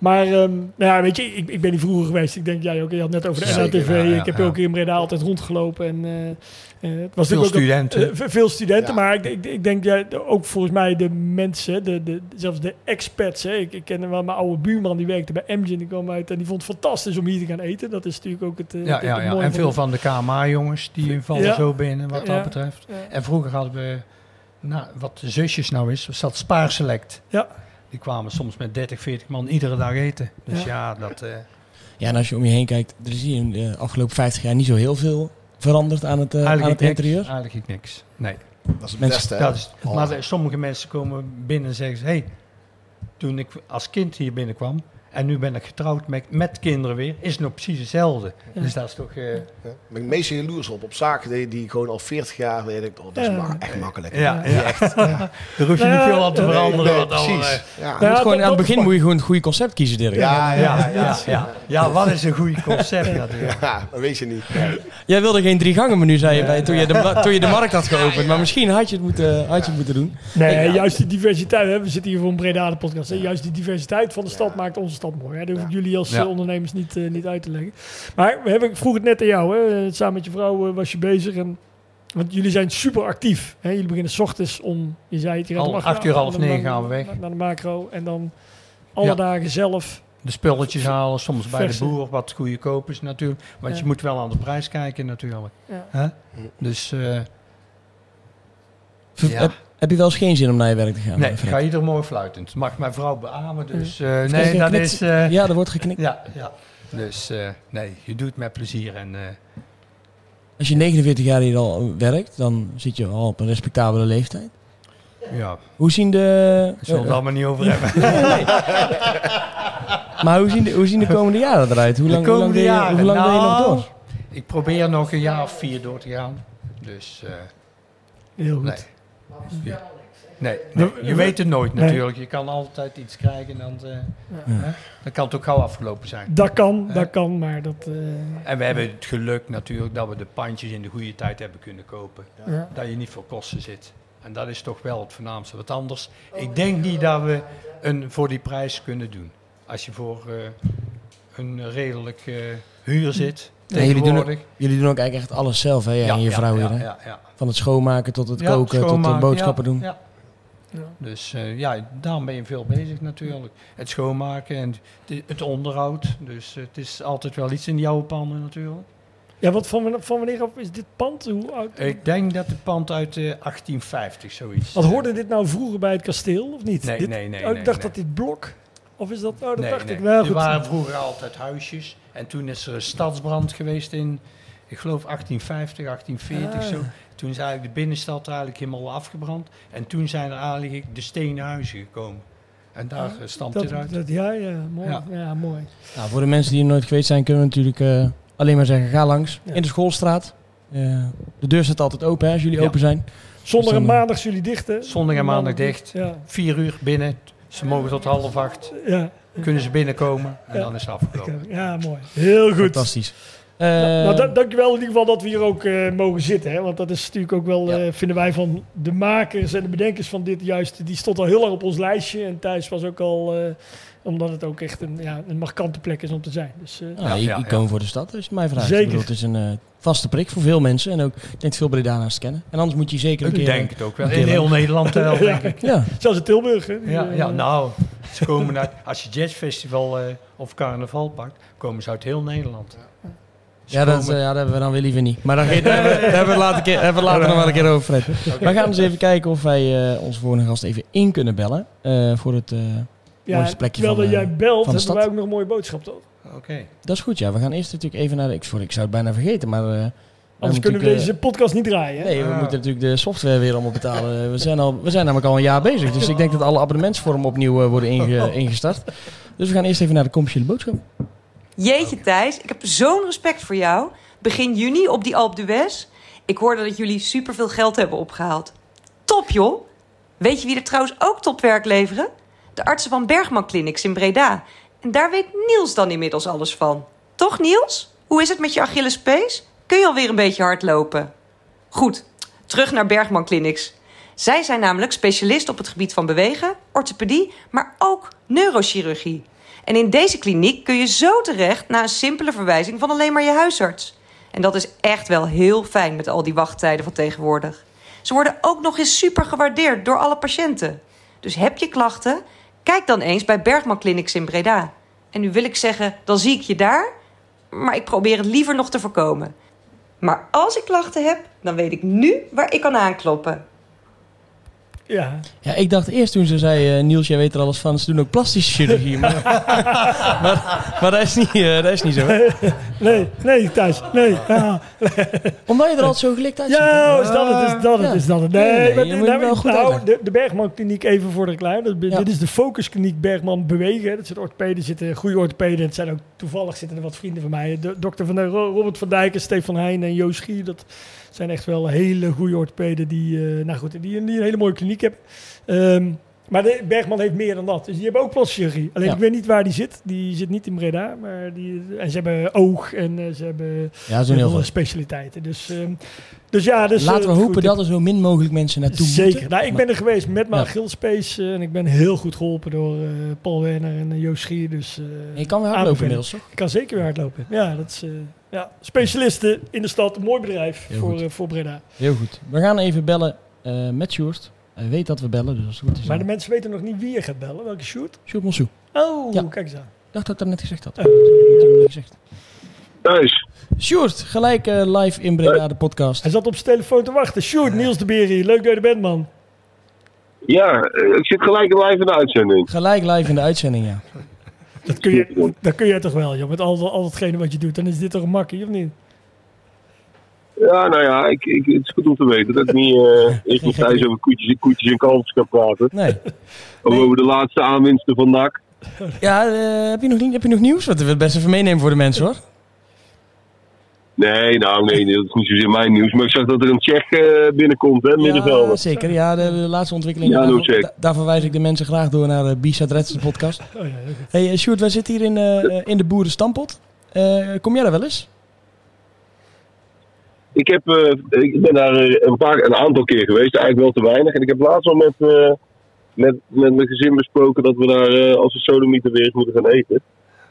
maar ehm, nou ja, weet je, ik, ik ben hier vroeger geweest. Ik denk, jij ook, je had net over de Zeker, ja, ik heb ja. ook in Breda altijd rondgelopen. En, eh, eh, het was Veel natuurlijk ook studenten. eh, ve- veel studenten, Ja. maar ik, ik, ik denk ja, de- ook volgens mij de mensen, de, de, zelfs de expats. Hè. Ik, ik ken wel mijn oude buurman, die werkte bij Amgen, die kwam uit en die vond het fantastisch om hier te gaan eten. Dat is natuurlijk ook het, Ja, het- ja, het ja. mooie en veel van de KMA-jongens die vallen Ja. zo binnen wat Ja. dat betreft. Ja. En vroeger hadden we, nou, wat de zusjes nou is, zat Spaarselect. Ja. Die kwamen soms met 30, 40 man iedere dag eten. Dus ja, dat... eh, Ja, en als je om je heen kijkt, er is hier in de afgelopen 50 jaar niet zo heel veel veranderd aan het, eh, aan eigenlijk het niks. interieur. Eigenlijk niks. Nee. Dat is het Mensen- beste. hè? Dat is, Oh. maar sommige mensen komen binnen en zeggen... Hé, hey, toen ik als kind hier binnenkwam... En nu ben ik getrouwd met, met kinderen weer. Is het nog precies hetzelfde. Ja. Dus dat is toch... eh, Ja. Ben ik meestal jaloers op. Op zaken die, die gewoon al 40 jaar weet ik, oh, dat is Ja. ma- echt makkelijk. ja, ja, echt. Daar hoef je niet veel aan te veranderen. Nee, wat allemaal, precies. eh, Ja. Ja, Je moet gewoon, dat- aan het begin moet je gewoon een goede concept kiezen, Dirk. Ja, Ja, ja, ja, ja, ja. wat is een goed concept natuurlijk. Ja, dat weet je niet. Jij wilde geen drie gangen menu, zei je bij, toen, je de, toen je de markt had geopend. Maar misschien had je het moeten, had je het moeten doen. Nee, Ja. juist die diversiteit. Hè, we zitten hier voor een Breda de podcast. Juist die diversiteit van de stad maakt onze stad mooi. Hè. Dat hoef ik jullie als Ja. eh, ondernemers niet, eh, niet uit te leggen. Maar we hebben, ik vroeg het net aan jou. Hè. Eh, Samen met je vrouw was je bezig. En, want jullie zijn super actief. Hè. Jullie beginnen 's ochtends om, je zei het, je gaat Al om acht acht uur, half negen dan- gaan we weg. Naar de macro. En dan alle Ja. dagen zelf. De spulletjes halen, soms bij de boer, wat goedkoop is natuurlijk. Want Ja. je moet wel aan de prijs kijken natuurlijk. Ja. Hè? Dus eh. Heb, heb je wel eens geen zin om naar je werk te gaan? nee, ik Fred? ga ieder mooi fluitend. Mag mijn vrouw beamen, dus eh, nee, dat is... eh, Ja, er wordt geknikt. ja, ja. Dus eh, nee, je doet het met plezier en eh, Als je 49 jaar hier al werkt, dan zit je al op een respectabele leeftijd. ja, Hoe zien de... zullen we het allemaal niet over hebben. nee, nee. maar hoe zien, de, hoe zien de komende jaren eruit? Hoe De lang, hoe lang, ben, je, jaren? hoe lang ben je nog Nou, door? Ik probeer nog een jaar of vier door te gaan. Dus eh, Heel goed. nee. Ja. Nee, nee, je weet het nooit Nee. natuurlijk. Je kan altijd iets krijgen en dan, eh, hè, dan kan het ook gauw afgelopen zijn. Dat kan, dat kan. Maar dat... eh, En we hebben het geluk natuurlijk dat we de pandjes in de goede tijd hebben kunnen kopen. ja. Dat je niet voor kosten zit. En dat is toch wel het voornaamste. Wat anders, ik denk niet dat we een voor die prijs kunnen doen. Als je voor eh, een redelijk eh, huur zit, Ja, jullie, doen ook, jullie doen ook eigenlijk echt alles zelf, hè? En je vrouw ja, hier, hè? Ja, ja. Van het schoonmaken tot het Ja, koken, tot de boodschappen ja, doen. Ja. Ja. Dus eh, ja, daarom ben je veel bezig natuurlijk. Het schoonmaken en het- onderhoud. Dus het is altijd wel iets in oude panden natuurlijk. Ja, wat van, wanneer- van wanneer af is dit pand? Hoe oud? Ik denk dat het pand uit eh 1850 zoiets. Wat hoorde dit nou vroeger bij het kasteel, of niet? Nee, Dit- nee, nee. oh, ik dacht nee. dat dit blok... Of is dat... Oh, dat Nee, dacht nee. ik wel. Er goed. waren vroeger altijd huisjes. En toen is er een stadsbrand geweest in, Ik geloof 1850, 1840 Ah. zo. Toen is eigenlijk de binnenstad eigenlijk helemaal afgebrand. En toen zijn er eigenlijk de stenen huizen gekomen. En daar uh, stamt Dat, het uit. dat, ja, ja, mooi. Ja. Ja. mooi. Nou, voor de mensen die er nooit geweest zijn, kunnen we natuurlijk eh, alleen maar zeggen, ga langs. Ja. In de schoolstraat. Eh, de deur staat altijd open hè, als jullie Ja. open zijn. Zondag en maandag zijn jullie dicht, hè? Zondag en maandag dicht. Ja, Vier uur binnen. Ze mogen tot half acht. ja, Kunnen ze binnenkomen. En Ja. dan is het afgelopen. ja, mooi. Heel goed. Fantastisch. Eh, Nou, nou, da- dankjewel in ieder geval dat we hier ook eh, mogen zitten. Hè? Want dat is natuurlijk ook wel, Ja. eh, vinden wij van de makers en de bedenkers van dit juist. Die stond al heel lang op ons lijstje. En Thijs was ook al, eh, omdat het ook echt een, ja, een markante plek is om te zijn. Dus, eh, nou, Ja, ja, icoon ja. voor de stad, als je mij vraagt. Zeker. Ik bedoel, het is een eh, vaste prik voor veel mensen. En ook, ik denk veel Bredana's kennen. En anders moet je zeker een Ik keer... denk het ook wel. In heel Nederland wel, denk ik. Ja, Zelfs in Tilburg. Hè? Die, Ja, eh, ja, nou, ze komen uit, als je jazzfestival eh, of carnaval pakt, komen ze uit heel Nederland. Ja, dat, ja, dat hebben we dan weer liever niet. Maar daar, daar hebben we- daar hebben we later, een keer- hebben we later nog wel een keer over, Fred. We gaan eens even kijken of wij eh, onze volgende gast even in kunnen bellen. eh, voor het... eh, ja, mooiste plekje terwijl van, dat eh, jij belt, van de hebben stad. wij ook nog een mooie boodschap, toch? Oké. dat is goed, ja. We gaan eerst natuurlijk even naar de... Ik, sorry, ik zou het bijna vergeten, maar... eh, Anders kunnen we deze podcast niet draaien. eh, Hè? Nee, we Ah. moeten natuurlijk de software weer allemaal betalen. We zijn, al, we zijn namelijk al een jaar bezig. Dus ik denk dat alle abonnementsvormen opnieuw eh, worden inge- ingestart. Dus we gaan eerst even naar de commerciële boodschap. Jeetje Thijs, ik heb zo'n respect voor jou. Begin juni op die Alpe d'Huez. Ik hoorde dat jullie superveel geld hebben opgehaald. Top joh! Weet je wie er trouwens ook topwerk leveren? De artsen van Bergman Clinics in Breda. En daar weet Niels dan inmiddels alles van. Toch Niels? Hoe is het met je Achillespees? Kun je alweer een beetje hardlopen? Goed, terug naar Bergman Clinics. Zij zijn namelijk specialist op het gebied van bewegen, orthopedie, maar ook neurochirurgie. En in deze kliniek kun je zo terecht na een simpele verwijzing van alleen maar je huisarts. En dat is echt wel heel fijn met al die wachttijden van tegenwoordig. Ze worden ook nog eens super gewaardeerd door alle patiënten. Dus heb je klachten? Kijk dan eens bij Bergman Clinics in Breda. En nu wil ik zeggen, dan zie ik je daar, maar ik probeer het liever nog te voorkomen. Maar als ik klachten heb, dan weet ik nu waar ik kan aankloppen. Ja. Ja, ik dacht eerst toen ze zei, eh, Niels, jij weet er alles van, ze doen ook plastische chirurgie. Maar, maar, maar dat, is niet, eh, dat is niet zo. Nee, nee, Thijs. Nee. Ja, Omdat je er altijd zo gelikt uitziet. ja is dat het, is dat het, Ja. is dat het. Nee, Nee, nee, maar nou, wel goed nou, de, de Bergman Kliniek, even voor de reclame. Dat, Ja. Dit is de Focuskliniek Bergman Bewegen. Dat zijn orthopeden, zitten goede orthopeden. Het zijn ook toevallig zitten er wat vrienden van mij. De, dokter van Ro- Robert van Dijk, en Stefan Heijn en Joost Schier. Dat zijn echt wel hele goede orthopeden die, eh, nou goed, die, die een hele mooie kliniek hebben. Ehm, maar de Bergman heeft meer dan dat. Dus die hebben ook plasticchirurgie. Alleen Ja. ik weet niet waar die zit. Die zit niet in Breda. Maar die, en ze hebben oog en eh, ze hebben Ja, zo'n heel veel specialiteiten. Dus, ehm, dus ja, dus, Laten eh, we hopen goed, dat er zo min mogelijk mensen naartoe Zeker. moeten. Nou, ik ben er geweest met mijn Ja. Eh, en ik ben heel goed geholpen door eh, Paul Werner en eh, Joost Schier. Dus eh, Je kan weer hardlopen inmiddels, toch? ik kan zeker weer hardlopen. Ja, dat is eh, ja, specialisten in de stad. Een mooi bedrijf Heel voor, goed. eh, voor Breda. Heel goed. We gaan even bellen eh, met Sjoerd. Hij weet dat we bellen, dus als het goed is. Maar de mensen weten nog niet wie je gaat bellen. Welke shoot? Sjoerd Monsou. Oh, Ja. kijk eens aan. Ik dacht dat ik dat net gezegd had. Oh. Dat heb ik niet gezegd. Thuis. Sjoerd, gelijk eh, live in Breda, de podcast. Hij zat op zijn telefoon te wachten. Shoot, Niels de Beer hier. Leuk dat je er bent, man. Ja, ik zit gelijk live in de uitzending. Gelijk live in de uitzending, ja. Dat kun je, dat kun jij toch wel, joh. Met al, al datgene wat je doet. Dan is dit toch een makkie, of niet? Ja, nou ja, ik, ik, het is goed om te weten dat ik niet eh eerst nog thuis over koetjes, koetjes en kalfjes kan praten. Nee. Of over de laatste aanwinsten van NAC. Ja, eh, heb, je nog, niet- heb je nog nieuws? Wat we het best even meenemen voor de mensen, hoor. Nee, nou nee, dat is niet zozeer mijn nieuws. Maar ik zag dat er een Tsjech eh, binnenkomt, hè, Ja, middenvelder. zeker. Ja, de, de laatste ontwikkeling. Ja, daarvoor, doe check. da- daar verwijs ik de mensen graag door naar de Bisa Dreds, de podcast. Oh ja, hey, eh, Sjoerd, wij zitten hier in, eh, eh, in de Boerenstampot. Eh kom jij daar wel eens? Ik, heb, eh, ik ben daar eh, een, paar, een aantal keer geweest, eigenlijk wel te weinig. En ik heb laatst al met, eh, met, met mijn gezin besproken dat we daar eh, als we sodomieter weer eens moeten gaan eten.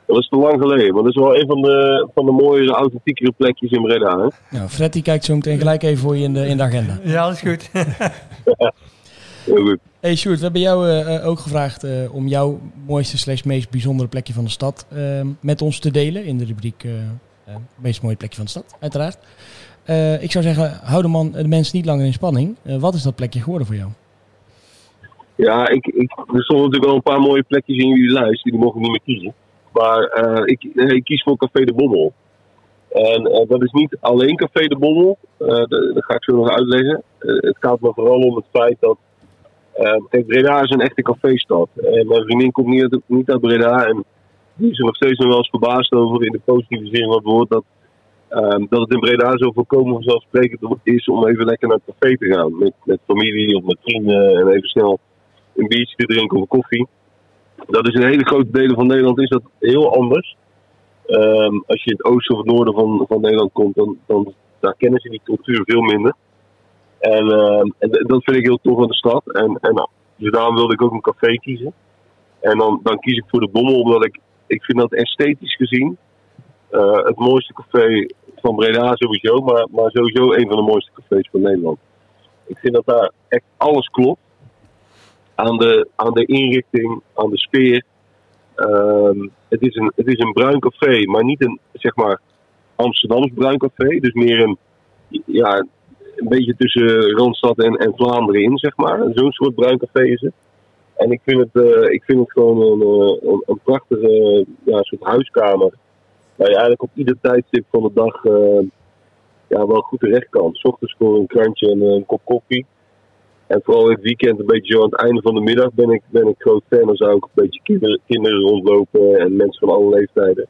Dat is te lang geleden, maar dat is wel een van de, van de mooiere, authentiekere plekjes in Breda. Hè? Nou, Fred die kijkt zo meteen gelijk even voor je in de, in de agenda. Ja, dat is goed. Heel goed. Hey Sjoerd, we hebben jou eh, eh, ook gevraagd eh, om jouw mooiste slash meest bijzondere plekje van de stad met ons te delen. In de rubriek meest mooie plekje van de stad, uiteraard. Eh, ik zou zeggen, hou de, man, de mensen niet langer in spanning. Eh, wat is dat plekje geworden voor jou? Ja, ik, ik, er stonden natuurlijk wel een paar mooie plekjes in jullie lijst, die mocht ik niet meer kiezen. Maar eh, ik, nee, ik kies voor Café de Bommel. En eh, dat is niet alleen Café de Bommel. Eh, dat, dat ga ik zo nog uitleggen. Eh, het gaat me vooral om het feit dat. eh, Breda is een echte caféstad. En mijn vriendin komt niet uit, niet uit Breda. En die is er nog steeds nog wel eens verbaasd over in de positieve zin van het woord. Dat, ehm, dat het in Breda zo voorkomen vanzelfsprekend is om even lekker naar het café te gaan. Met, met familie of met vrienden. En even snel een biertje te drinken of koffie. Dat is in hele grote delen van Nederland is dat heel anders. Ehm, als je in het oosten of het noorden van, van Nederland komt, dan, dan daar kennen ze die cultuur veel minder. En, ehm, en dat vind ik heel tof aan de stad. En, en nou, dus daarom wilde ik ook een café kiezen. En dan, dan kies ik voor de Bommel, omdat ik, ik vind dat esthetisch gezien eh, het mooiste café van Breda sowieso, maar, maar sowieso een van de mooiste cafés van Nederland. Ik vind dat daar echt alles klopt. Aan de, aan de inrichting, aan de sfeer. Ehm, het, is een, het is een bruin café, maar niet een zeg maar Amsterdams bruin café. Dus meer een, ja, een beetje tussen Randstad en, en Vlaanderen in, zeg maar. Zo'n soort bruin café is het. En ik vind het, eh, ik vind het gewoon een, eh, een, een prachtige ja, soort huiskamer. Waar je eigenlijk op ieder tijdstip van de dag eh, ja, wel goed terecht kan. 's ochtends voor een krantje en een kop koffie. En vooral in het weekend, een beetje zo aan het einde van de middag, ben ik, ben ik groot fan. Dan zou ik een beetje kinderen, kinderen rondlopen en mensen van alle leeftijden.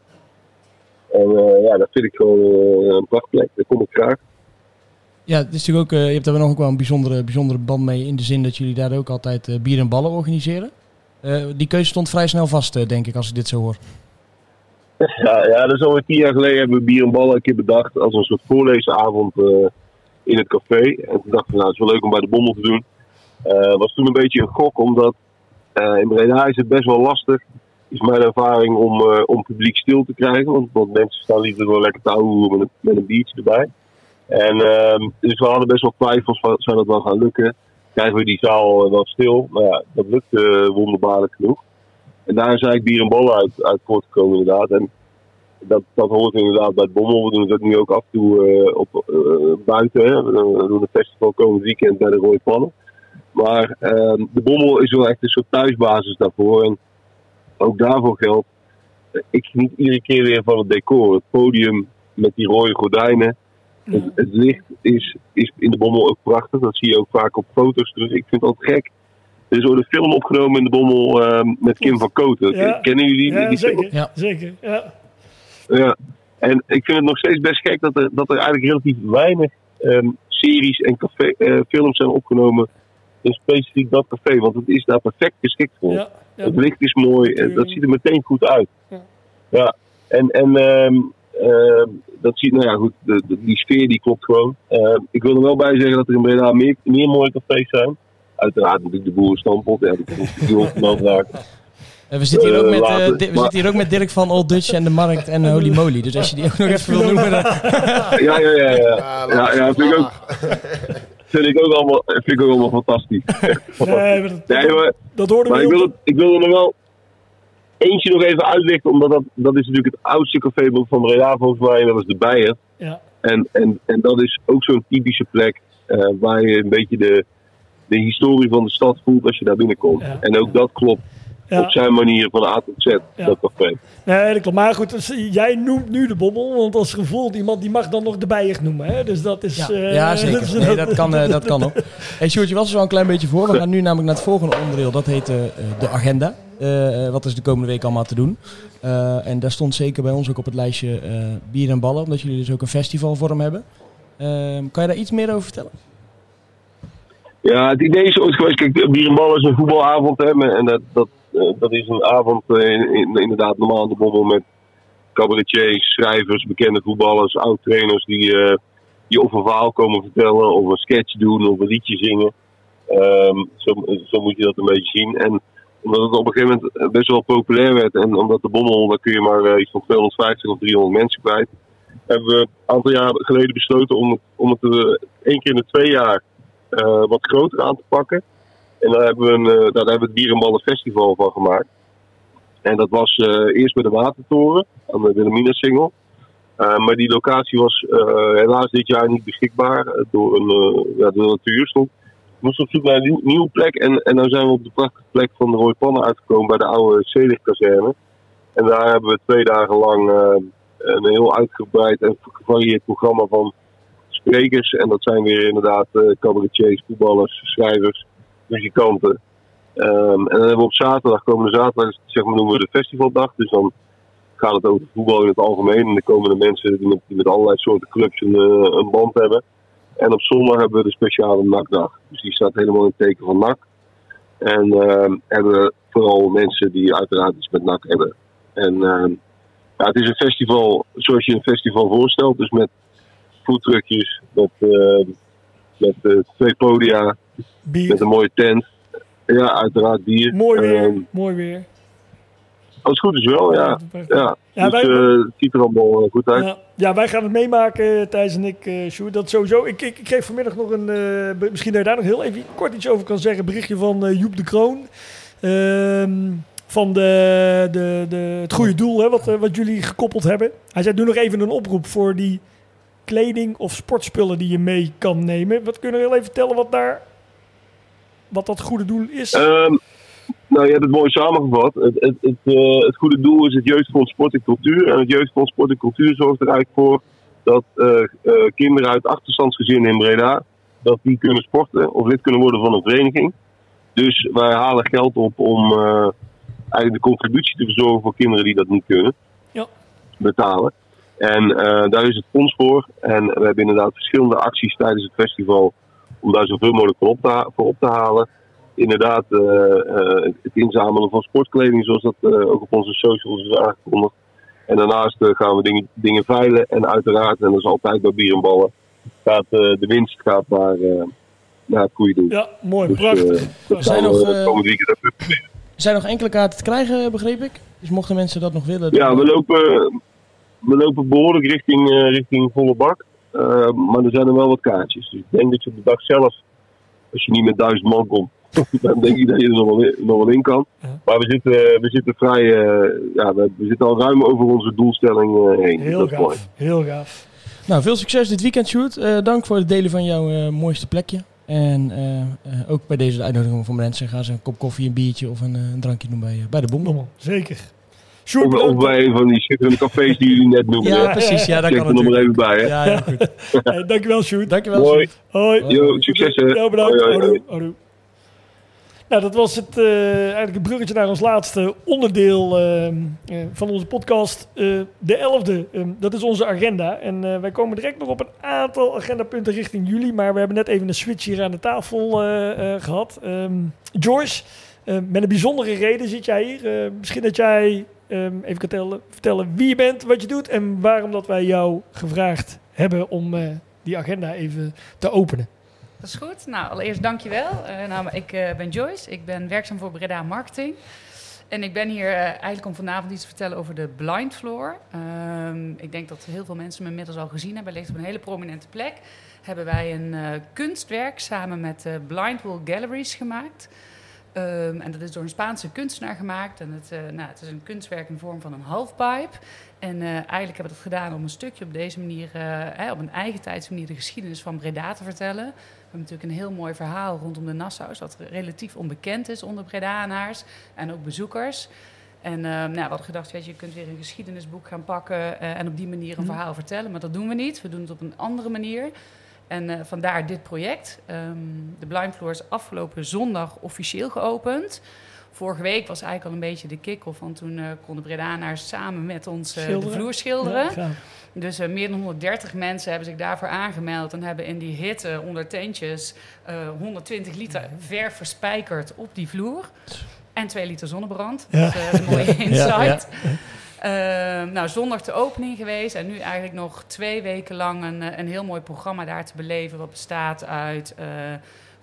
En eh, ja, dat vind ik gewoon eh, een prachtplek. Daar kom ik graag. Ja, het is natuurlijk ook, eh, je hebt daar nog ook wel een bijzondere, bijzondere band mee in de zin dat jullie daar ook altijd bier en ballen organiseren. Die keuze stond vrij snel vast, denk ik, als ik dit zo hoor. Ja, ja, dat is alweer tien jaar geleden hebben we bier en ballen een keer bedacht als een soort voorleesavond in het café. En toen dachten we, nou, het is wel leuk om bij de bommel te doen. Eh was toen een beetje een gok, omdat eh, in Breda is het best wel lastig, is mijn ervaring, om, eh, om publiek stil te krijgen. Want, want mensen staan liever gewoon lekker te houden met, met een biertje erbij. En ehm, dus we hadden best wel twijfels van, zou dat wel gaan lukken? Krijgen we die zaal wel stil? Maar ja, dat lukte wonderbaarlijk genoeg. En daar is eigenlijk bier en ballen uit, uit voortgekomen inderdaad. En dat, dat hoort inderdaad bij het Bommel. We doen het nu ook af en toe eh, op, eh, buiten. Hè. We doen- een festival komend weekend bij de Rode Pannen. Maar ehm, de Bommel is wel echt een soort thuisbasis daarvoor. En ook daarvoor geldt, eh, ik geniet iedere keer weer van het decor. Het podium met die rode gordijnen. Het, het licht is, is in de Bommel ook prachtig. Dat zie je ook vaak op foto's terug. Ik vind het altijd gek. Er is ooit een film opgenomen in de Bommel ehm, met Kim van Koten. Ja. Kennen jullie die, Ja, die film? zeker. Ja. Zeker, ja. Ja, en ik vind het nog steeds best gek dat er, dat er eigenlijk relatief weinig ehm, series en café, eh, films zijn opgenomen in specifiek dat café. Want het is daar perfect geschikt voor. Ja, ja. Het licht is mooi, en dat ziet er meteen goed uit. Ja. Ja, en, en ehm, ehm, dat ziet, nou ja, goed, de, de- die sfeer die klopt gewoon. Ik wil er wel bij zeggen dat er in Breda meer, meer mooie cafés zijn. Uiteraard natuurlijk de boerenstampot, ja, die ik niet onvermeld raken. Eh, we zitten, hier ook Eh, met, eh, later, Di- we maar- zitten hier ook met Dirk van Old Dutch en de Markt en eh, Holy Moly. Dus als je die ook nog even wil noemen. dan- Ja, ja, ja. ja. Ja, ja, vind ik ook, vind ik ook allemaal, vind ik ook allemaal fantastisch. Nee, maar dat, Nee, maar, dat ik, wil het, ik wil er nog wel eentje nog even uitlichten, omdat dat, dat is natuurlijk het oudste café van Breda volgens mij, dat is de Bijen. Ja. En, en, en dat is ook zo'n typische plek eh, waar je een beetje de, de historie van de stad voelt als je daar binnenkomt. Ja. En ook dat klopt Ja. op zijn manier van A tot Z, Ja. dat café. Nee, dat klopt. Maar goed, dus jij noemt nu de bobbel, want als gevoel iemand die mag dan nog de bijer noemen. Hè? Dus dat is... Ja, eh, ja, zeker. is- Nee, dat kan, eh, dat kan ook. Hey, Sjoerd, je was er zo een klein beetje voor. We gaan nu namelijk naar het volgende onderdeel. Dat heet eh, de agenda. Wat is de komende week allemaal te doen? Eh, en daar stond zeker bij ons ook op het lijstje eh, bier en ballen. Omdat jullie dus ook een festivalvorm hebben. Ehm, kan je daar iets meer over vertellen? Ja, het idee is ooit geweest. Kijk, bier en bal is een voetbalavond. Hè, en dat, dat, dat is een avond eh, in, in- inderdaad normaal de bommel met cabaretiers, schrijvers, bekende voetballers, oud-trainers die, eh, die of een verhaal komen vertellen, of een sketch doen, of een liedje zingen. Ehm, zo, zo moet je dat een beetje zien. En omdat het op een gegeven moment eh, best wel populair werd en omdat de bommel, daar kun je maar eh, iets van 250 of 300 mensen kwijt, hebben we een aantal jaar geleden besloten om om het eh, één keer in de twee jaar eh, wat groter aan te pakken. En daar hebben we, een, eh, daar hebben we het Bier en Ballen Festival van gemaakt. En dat was eh, eerst bij de Watertoren, aan de Wilhelmina-singel. Eh, maar die locatie was helaas dit jaar niet beschikbaar door, een, ja, door de natuur. We moesten op zoek naar een nieuw, nieuwe plek. En, en dan zijn we op de prachtige plek van de Rooi Pannen uitgekomen bij de oude Zelig-kazerne. En daar hebben we twee dagen lang een heel uitgebreid en gevarieerd programma van sprekers. En dat zijn weer inderdaad cabaretiers, voetballers, schrijvers, Ehm, en dan hebben we op zaterdag, komende zaterdag, zeg maar, noemen we de festivaldag. Dus dan gaat het over voetbal in het algemeen. En dan komen de mensen die met, die met allerlei soorten clubs een, eh, een band hebben. En op zondag hebben we de speciale NAC-dag. Dus die staat helemaal in het teken van NAC. En ehm, hebben we vooral mensen die uiteraard iets met NAC hebben. En ehm, ja, het is een festival zoals je een festival voorstelt. Dus met foodtruckjes, met, met eh, twee podia, Bier. met een mooie tent. Ja, uiteraard bier. Mooi weer. Ehm, mooi weer. als het goed is wel, ja. ja. Ja, dus wij- eh, het ziet er allemaal eh, goed uit. Ja, ja, wij gaan het meemaken, Thijs en ik, eh Sjoerd. Dat sowieso. Ik, ik, ik kreeg vanmiddag nog een, eh, misschien dat je daar nog heel even kort iets over kan zeggen. Berichtje van eh, Joep de Kroon. Ehm, van de, de, de, het goede doel, hè, wat, eh, wat jullie gekoppeld hebben. Hij zei, doe nog even een oproep voor die kleding of sportspullen die je mee kan nemen. Wat kunnen we heel even vertellen wat daar, wat dat goede doel is? Ehm, nou, je hebt het mooi samengevat. Het, het, het, eh, het goede doel is het Jeugdfonds Sport en Cultuur. En het Jeugdfonds Sport en Cultuur zorgt er eigenlijk voor dat eh, eh, kinderen uit achterstandsgezinnen in Breda, dat die kunnen sporten of lid kunnen worden van een vereniging. Dus wij halen geld op om eigenlijk de contributie te verzorgen voor kinderen die dat niet kunnen Ja. betalen. En daar is het fonds voor. En we hebben inderdaad verschillende acties tijdens het festival om daar zoveel mogelijk voor op te, voor op te halen inderdaad eh, eh, het inzamelen van sportkleding, zoals dat eh, ook op onze socials is aangekondigd. En daarnaast eh, gaan we dingen, dingen veilen. En uiteraard, en dat is altijd bij bier en ballen, gaat eh, de winst gaat naar, eh, naar het goede doel. ja, mooi, Dus, prachtig. dat Zijn nog, Er zijn nog enkele kaarten te krijgen, begreep ik. Dus mochten mensen dat nog willen... Ja, dan- we lopen, we lopen behoorlijk richting, eh, richting volle bak. Eh, maar er zijn er wel wat kaartjes. Dus ik denk dat je op de dag zelf, als je niet met duizend man komt, dan denk ik dat je er nog wel in, nog wel in kan. Ja. Maar we zitten, we zitten vrij, eh, ja, we, we zitten al ruim over onze doelstelling eh, heen. Heel dat is mooi. gaaf, heel gaaf. Nou, veel succes dit weekend, Sjoerd. Eh, dank voor het delen van jouw eh, mooiste plekje. En eh, eh, ook bij deze de uitnodiging van mensen. Ga ze een kop koffie, een biertje of een, een drankje doen bij, bij de Boemel. Dommel, zeker. Sjoerd, Of, bij een van die schitterende cafés die jullie net noemden. Ja, precies. Ja, daar kan er nog maar even bij. Hè. Ja, ja, goed. Hey, dankjewel, Sjoerd. Dankjewel, Mooi. Sjoerd. Hoi. Yo, succes hè. Ja, bedankt. Hoi, hoi, hoi. Houdoe, houdoe. Nou, dat was het, eh, eigenlijk het bruggetje naar ons laatste onderdeel ehm, eh, van onze podcast. eh, de 11e, ehm, dat is onze agenda. En eh, wij komen direct nog op een aantal agendapunten richting jullie. Maar we hebben net even een switch hier aan de tafel eh, eh, gehad. Ehm, Joyce, eh, met een bijzondere reden zit jij hier. Eh, misschien dat jij ehm, even vertellen wie je bent, wat je doet... en waarom dat wij jou gevraagd hebben om eh, die agenda even te openen. Dat is goed. Nou, allereerst dankjewel. Uh, nou, ik eh, ben Joyce. Ik ben werkzaam voor Breda Marketing. En ik ben hier eh, eigenlijk om vanavond iets te vertellen over de Blind Floor. Ehm, ik denk dat heel veel mensen me inmiddels al gezien hebben. Ligt op een hele prominente plek. Hebben wij een eh, kunstwerk samen met eh, Blind Wall Galleries gemaakt. Ehm, en dat is door een Spaanse kunstenaar gemaakt. En het, eh, nou, het is een kunstwerk in de vorm van een halfpipe. En eh, eigenlijk hebben we dat gedaan om een stukje op deze manier, eh, hè, op een eigen tijds manier, de geschiedenis van Breda te vertellen. We hebben natuurlijk een heel mooi verhaal rondom de Nassau's, dat relatief onbekend is onder Bredanaars en ook bezoekers. En eh, nou, we hadden gedacht, weet je, je kunt weer een geschiedenisboek gaan pakken en op die manier een verhaal vertellen. Maar dat doen we niet. We doen het op een andere manier. En eh, vandaar dit project. Ehm, de Blind Floor is afgelopen zondag officieel geopend. Vorige week was eigenlijk al een beetje de kick-off, want toen eh, konden Bredanaars samen met ons eh, de vloer schilderen. Ja. Dus meer dan 130 mensen hebben zich daarvoor aangemeld en hebben in die hitte onder tentjes eh, 120 liter verf verspijkerd op die vloer. En 2 liter zonnebrand. Ja. Dat is een mooie insight. Ja, Ehm, nou, zondag de opening geweest en nu eigenlijk nog twee weken lang een, eh, een heel mooi programma daar te beleven. Wat bestaat uit eh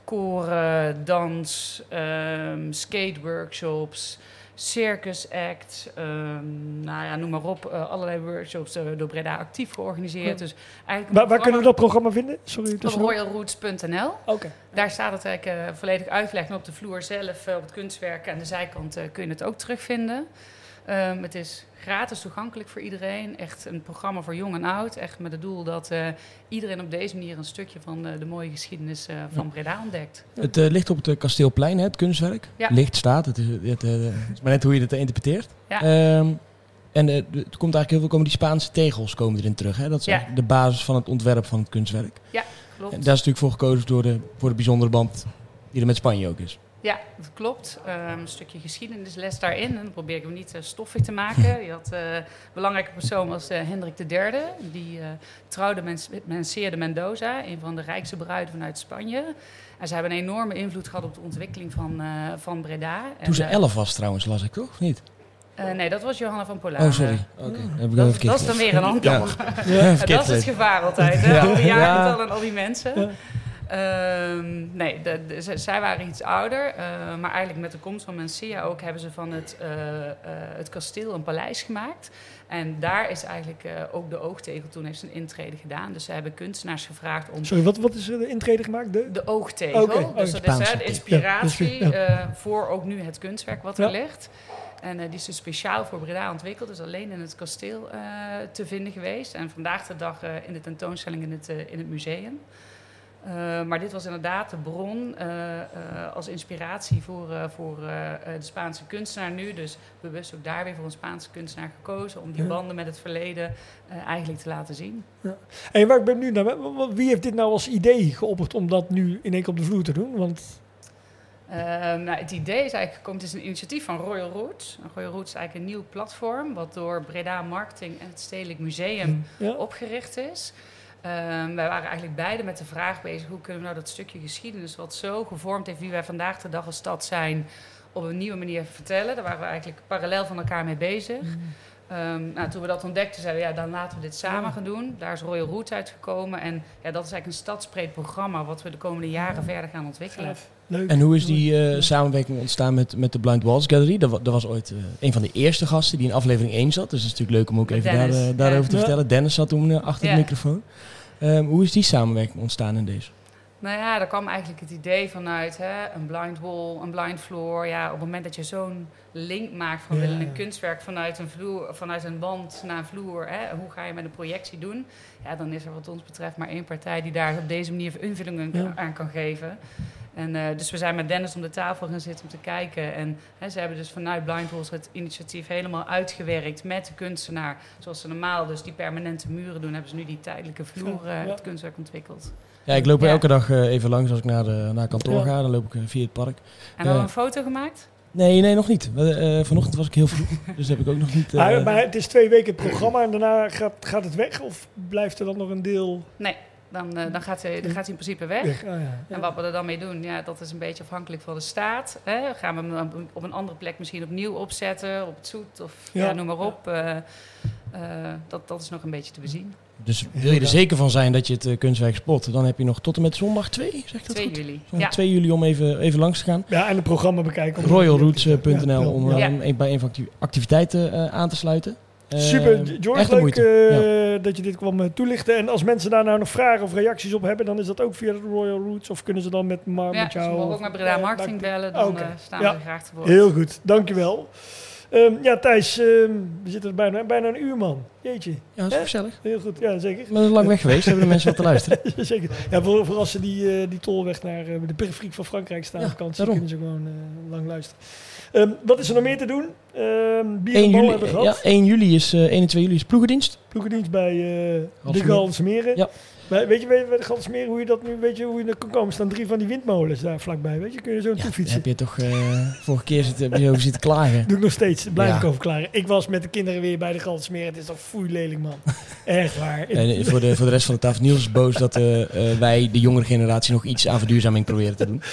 koren, dans, ehm skateworkshops, circus act, ehm, nou ja, noem maar op. eh, allerlei workshops door Breda actief georganiseerd. Dus eigenlijk Waar, waar kunnen we dat programma vinden? Sorry, royalroots.nl. Oké. Daar staat het eigenlijk volledig uitgelegd. En op de vloer zelf, op het kunstwerk aan de zijkant, kun je het ook terugvinden. Ehm, het is gratis toegankelijk voor iedereen. Echt een programma voor jong en oud. Echt met het doel dat eh, iedereen op deze manier een stukje van eh, de mooie geschiedenis eh, van Breda ontdekt. Het ligt op het Kasteelplein, hè, het kunstwerk. Ja. Ligt staat, het is, het, het is maar net hoe je het interpreteert. Ja. Ehm, En er komt eigenlijk heel veel komen die Spaanse tegels komen erin terug. Hè? Dat is Ja. de basis van het ontwerp van het kunstwerk. Ja, klopt. En daar is natuurlijk voor gekozen door de, voor de bijzondere band die er met Spanje ook is. Ja, dat klopt. Ehm, een stukje geschiedenisles daarin. En dan probeer ik hem niet eh, stoffig te maken. Je had eh, een belangrijke persoon was eh, Hendrik III. Die trouwde met Mencia de Mendoza, een van de rijkste bruiden vanuit Spanje. En ze hebben een enorme invloed gehad op de ontwikkeling van, van Breda. Toen ze En, eh, elf was trouwens, las ik toch? Of niet? nee, dat was Johanna van Polaren. Oh, sorry. Dat, dat is dan weer een ander. Ja. Dat is het gevaar altijd, hè? Ja. Al die en al die mensen. Ehm, nee, de, de- z- zij waren iets ouder. eh, maar eigenlijk met de komst van Mencia ook hebben ze van het, eh, eh, het kasteel een paleis gemaakt. En daar is eigenlijk eh, ook de oogtegel toen heeft zijn intrede gedaan. Dus ze hebben kunstenaars gevraagd om Sorry, wat, wat is er de intrede gemaakt? De? de oogtegel. Oké, Dus oh, dat is hè, de inspiratie Ja, ja. eh, voor ook nu het kunstwerk wat er Ja. ligt. En eh, die is dus speciaal voor Breda ontwikkeld. Dus alleen in het kasteel eh, te vinden geweest. En vandaag de dag eh, in de tentoonstelling in het, in het museum. Eh, maar dit was inderdaad de bron eh, eh, als inspiratie voor, voor de Spaanse kunstenaar nu. Dus bewust ook daar weer voor een Spaanse kunstenaar gekozen. Om die Ja. banden met het verleden eigenlijk te laten zien. En waar ik ben nu naar, wie heeft dit nou als idee geopperd om dat nu in één keer op de vloer te doen? Want nou, het idee is eigenlijk gekomen, het is een initiatief van Royal Roots. En Royal Roots is eigenlijk een nieuw platform wat door Breda Marketing en het Stedelijk Museum ja, opgericht is. Ehm, wij waren eigenlijk beide met de vraag bezig, hoe kunnen we nou dat stukje geschiedenis wat zo gevormd heeft wie wij vandaag de dag als stad zijn, op een nieuwe manier vertellen. Daar waren we eigenlijk parallel van elkaar mee bezig. Ehm, nou, toen we dat ontdekten, zeiden we, ja, dan laten we dit samen gaan doen. Daar is Royal Roots uitgekomen. En ja, dat is eigenlijk een stadsbreed programma wat we de komende jaren verder gaan ontwikkelen. leuk. En hoe is die eh, samenwerking ontstaan met, met de Blind Walls Gallery? Dat, dat was ooit eh, een van de eerste gasten die in aflevering 1 zat. Dus het is natuurlijk leuk om ook Met even daar, eh, daarover ja. te Ja. vertellen. Dennis zat toen achter Ja. de microfoon. Ehm, hoe is die samenwerking ontstaan in deze? Nou ja, daar kwam eigenlijk het idee vanuit hè, een blind wall, een blind floor. Ja, op het moment dat je zo'n link maakt van Ja, willen een ja. kunstwerk vanuit een, vloer, vanuit een wand naar een vloer, hè, hoe ga je met een projectie doen? Ja, dan is er wat ons betreft maar één partij die daar op deze manier invulling aan- Ja. aan kan geven. En, eh, dus we zijn met Dennis om de tafel gaan zitten om te kijken. En hè, ze hebben dus vanuit Blind Walls het initiatief helemaal uitgewerkt met de kunstenaar. Zoals ze normaal dus die permanente muren doen, hebben ze nu die tijdelijke vloer, eh, het kunstwerk ontwikkeld. Ja, ik loop Ja. elke dag eh, even langs als ik naar, de, naar kantoor Ja. ga. Dan loop ik eh, via het park. En dan Ja. een foto gemaakt? Nee, nee, nog niet. Eh, vanochtend was ik heel vroeg. dus heb ik ook nog niet... eh, maar, maar het is twee weken het programma en daarna gaat, gaat het weg? Of blijft er dan nog een deel Nee, dan, eh, dan, gaat, hij, dan gaat hij in principe weg. weg? Ah, ja. En wat we er dan mee doen, ja, dat is een beetje afhankelijk van de staat. Hè. Gaan we hem dan op een andere plek misschien opnieuw opzetten, op het zoet of ja. Ja. noem maar op. Eh, dat, dat is nog een beetje te bezien. Dus wil je er zeker van zijn dat je het eh, kunstwerk spot, dan heb je nog tot en met zondag 2, zeg dat 2 goed? juli. Zondag Ja. 2 juli om even, even langs te gaan. Ja, en het programma bekijken. op- Royalroots.nl Ja, om ja. eh, Ja. een- bij een van die activiteiten eh, aan te sluiten. Eh, Super, George, leuk moeite. eh, dat je dit kwam toelichten. En als mensen daar nou nog vragen of reacties op hebben, dan is dat ook via de Royal Roots. Of kunnen ze dan met, Mar Ja, met ze jou... mogen of- ook met Breda Ja, Marketing bellen, dan Oké. eh, staan Ja. we graag te woord. Heel goed, dankjewel. Ehm ja, Thijs, ehm, we zitten er bijna, bijna een uur, man. Jeetje, Ja, dat is gezellig. heel goed. Ja, zeker. Maar dat is lang weg geweest, hebben de mensen wat te luisteren. zeker. Ja, voor, voor als ze die, eh, die tolweg naar eh, de periferiek van Frankrijk staan Ja, op vakantie, daarom. kunnen ze gewoon eh, lang luisteren. Ehm, wat is er nog meer te doen? Ehm bier 1 en bal juli, hebben we ja, gehad. 1 juli is, eh 1 en 2 juli is ploegendienst. Ploegendienst bij eh de. Galsmeren. Ja. Maar weet je weet je bij de Galsmeren hoe je dat nu, weet je hoe je er kan komen? Er staan drie van die windmolens daar vlakbij, weet je? Kun je zo Ja, fietsen? heb je toch eh, vorige keer zitten, heb je over zitten klagen. Doe ik nog steeds, blijf Ja. ik over klaren. Ik was met de kinderen weer bij de Galsmeren. Het is toch foei lelijk, man. Echt waar. En voor, de, voor de rest van de tafel, Niels is boos dat wij, de jongere generatie, nog iets aan verduurzaming proberen te doen.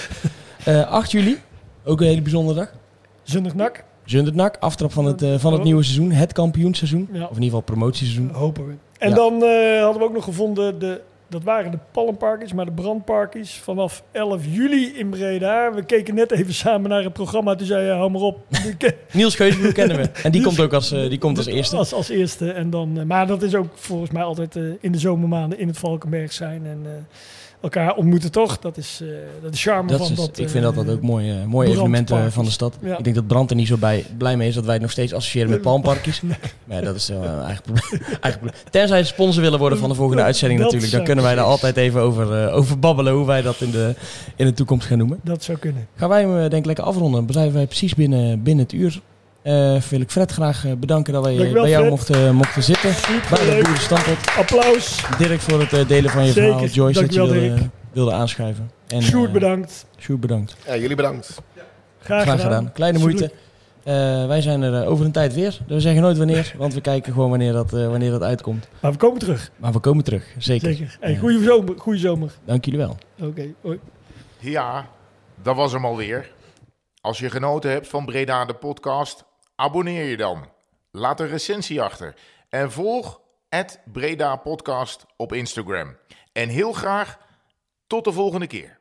Eh 8 juli, ook een hele bijzondere dag. Zondag nak, Zundert-Nak, aftrap van het, eh, van het nieuwe seizoen, het kampioenseizoen. Ja. Of in ieder geval promotieseizoen. hopen we. En Ja. dan eh, hadden we ook nog gevonden, de, dat waren de palmparkies, maar de brandparkies vanaf 11 juli in Breda. We keken net even samen naar het programma. Toen zei je, hou maar op. Niels Geusbroek kennen we. En die komt ook als, eh, die komt als eerste. Als, als eerste. En dan, maar dat is ook volgens mij altijd in de zomermaanden in het Valkenberg zijn. En elkaar ontmoeten toch. Dat is eh dat is charme Dat van is, dat. ik vind dat dat ook mooie, eh, mooie evenementen van de stad. Ja. Ik denk dat Brand er niet zo bij, blij mee is dat wij het nog steeds associëren met palmparkjes. Maar ja, dat is een eigen probleem, eigen probleem. Tenzij ze sponsor willen worden van de volgende uitzending dat natuurlijk. Dan kunnen wij daar altijd even over, eh, over babbelen hoe wij dat in de, in de toekomst gaan noemen. Dat zou kunnen. Gaan wij hem eh, denk ik lekker afronden. Dan blijven wij precies binnen, binnen het uur. Eh, wil ik Fred graag eh, bedanken dat wij eh, Dankjewel, bij jou mochten, mochten zitten. Super Bij de. Applaus. Dirk voor het eh, delen van je Zeker. verhaal. Joyce dat je wilde, wilde aanschuiven. En, Sjoerd eh, bedankt. Sjoerd bedankt. Ja, jullie bedankt. Graag, Graag gedaan. Kleine moeite. Eh, wij zijn er eh, over een tijd weer. We zeggen nooit wanneer, want we kijken gewoon wanneer dat, eh, wanneer dat uitkomt. Maar we komen terug. Maar we komen terug, zeker. Zeker. Hey, Ja. goeie zomer. Goeie zomer. Dank jullie wel. Oké. hoi. Ja, dat was hem alweer. Als je genoten hebt van Breda de podcast, abonneer je dan. Laat een recensie achter. En volg Breda podcast op Instagram. En heel graag tot de volgende keer.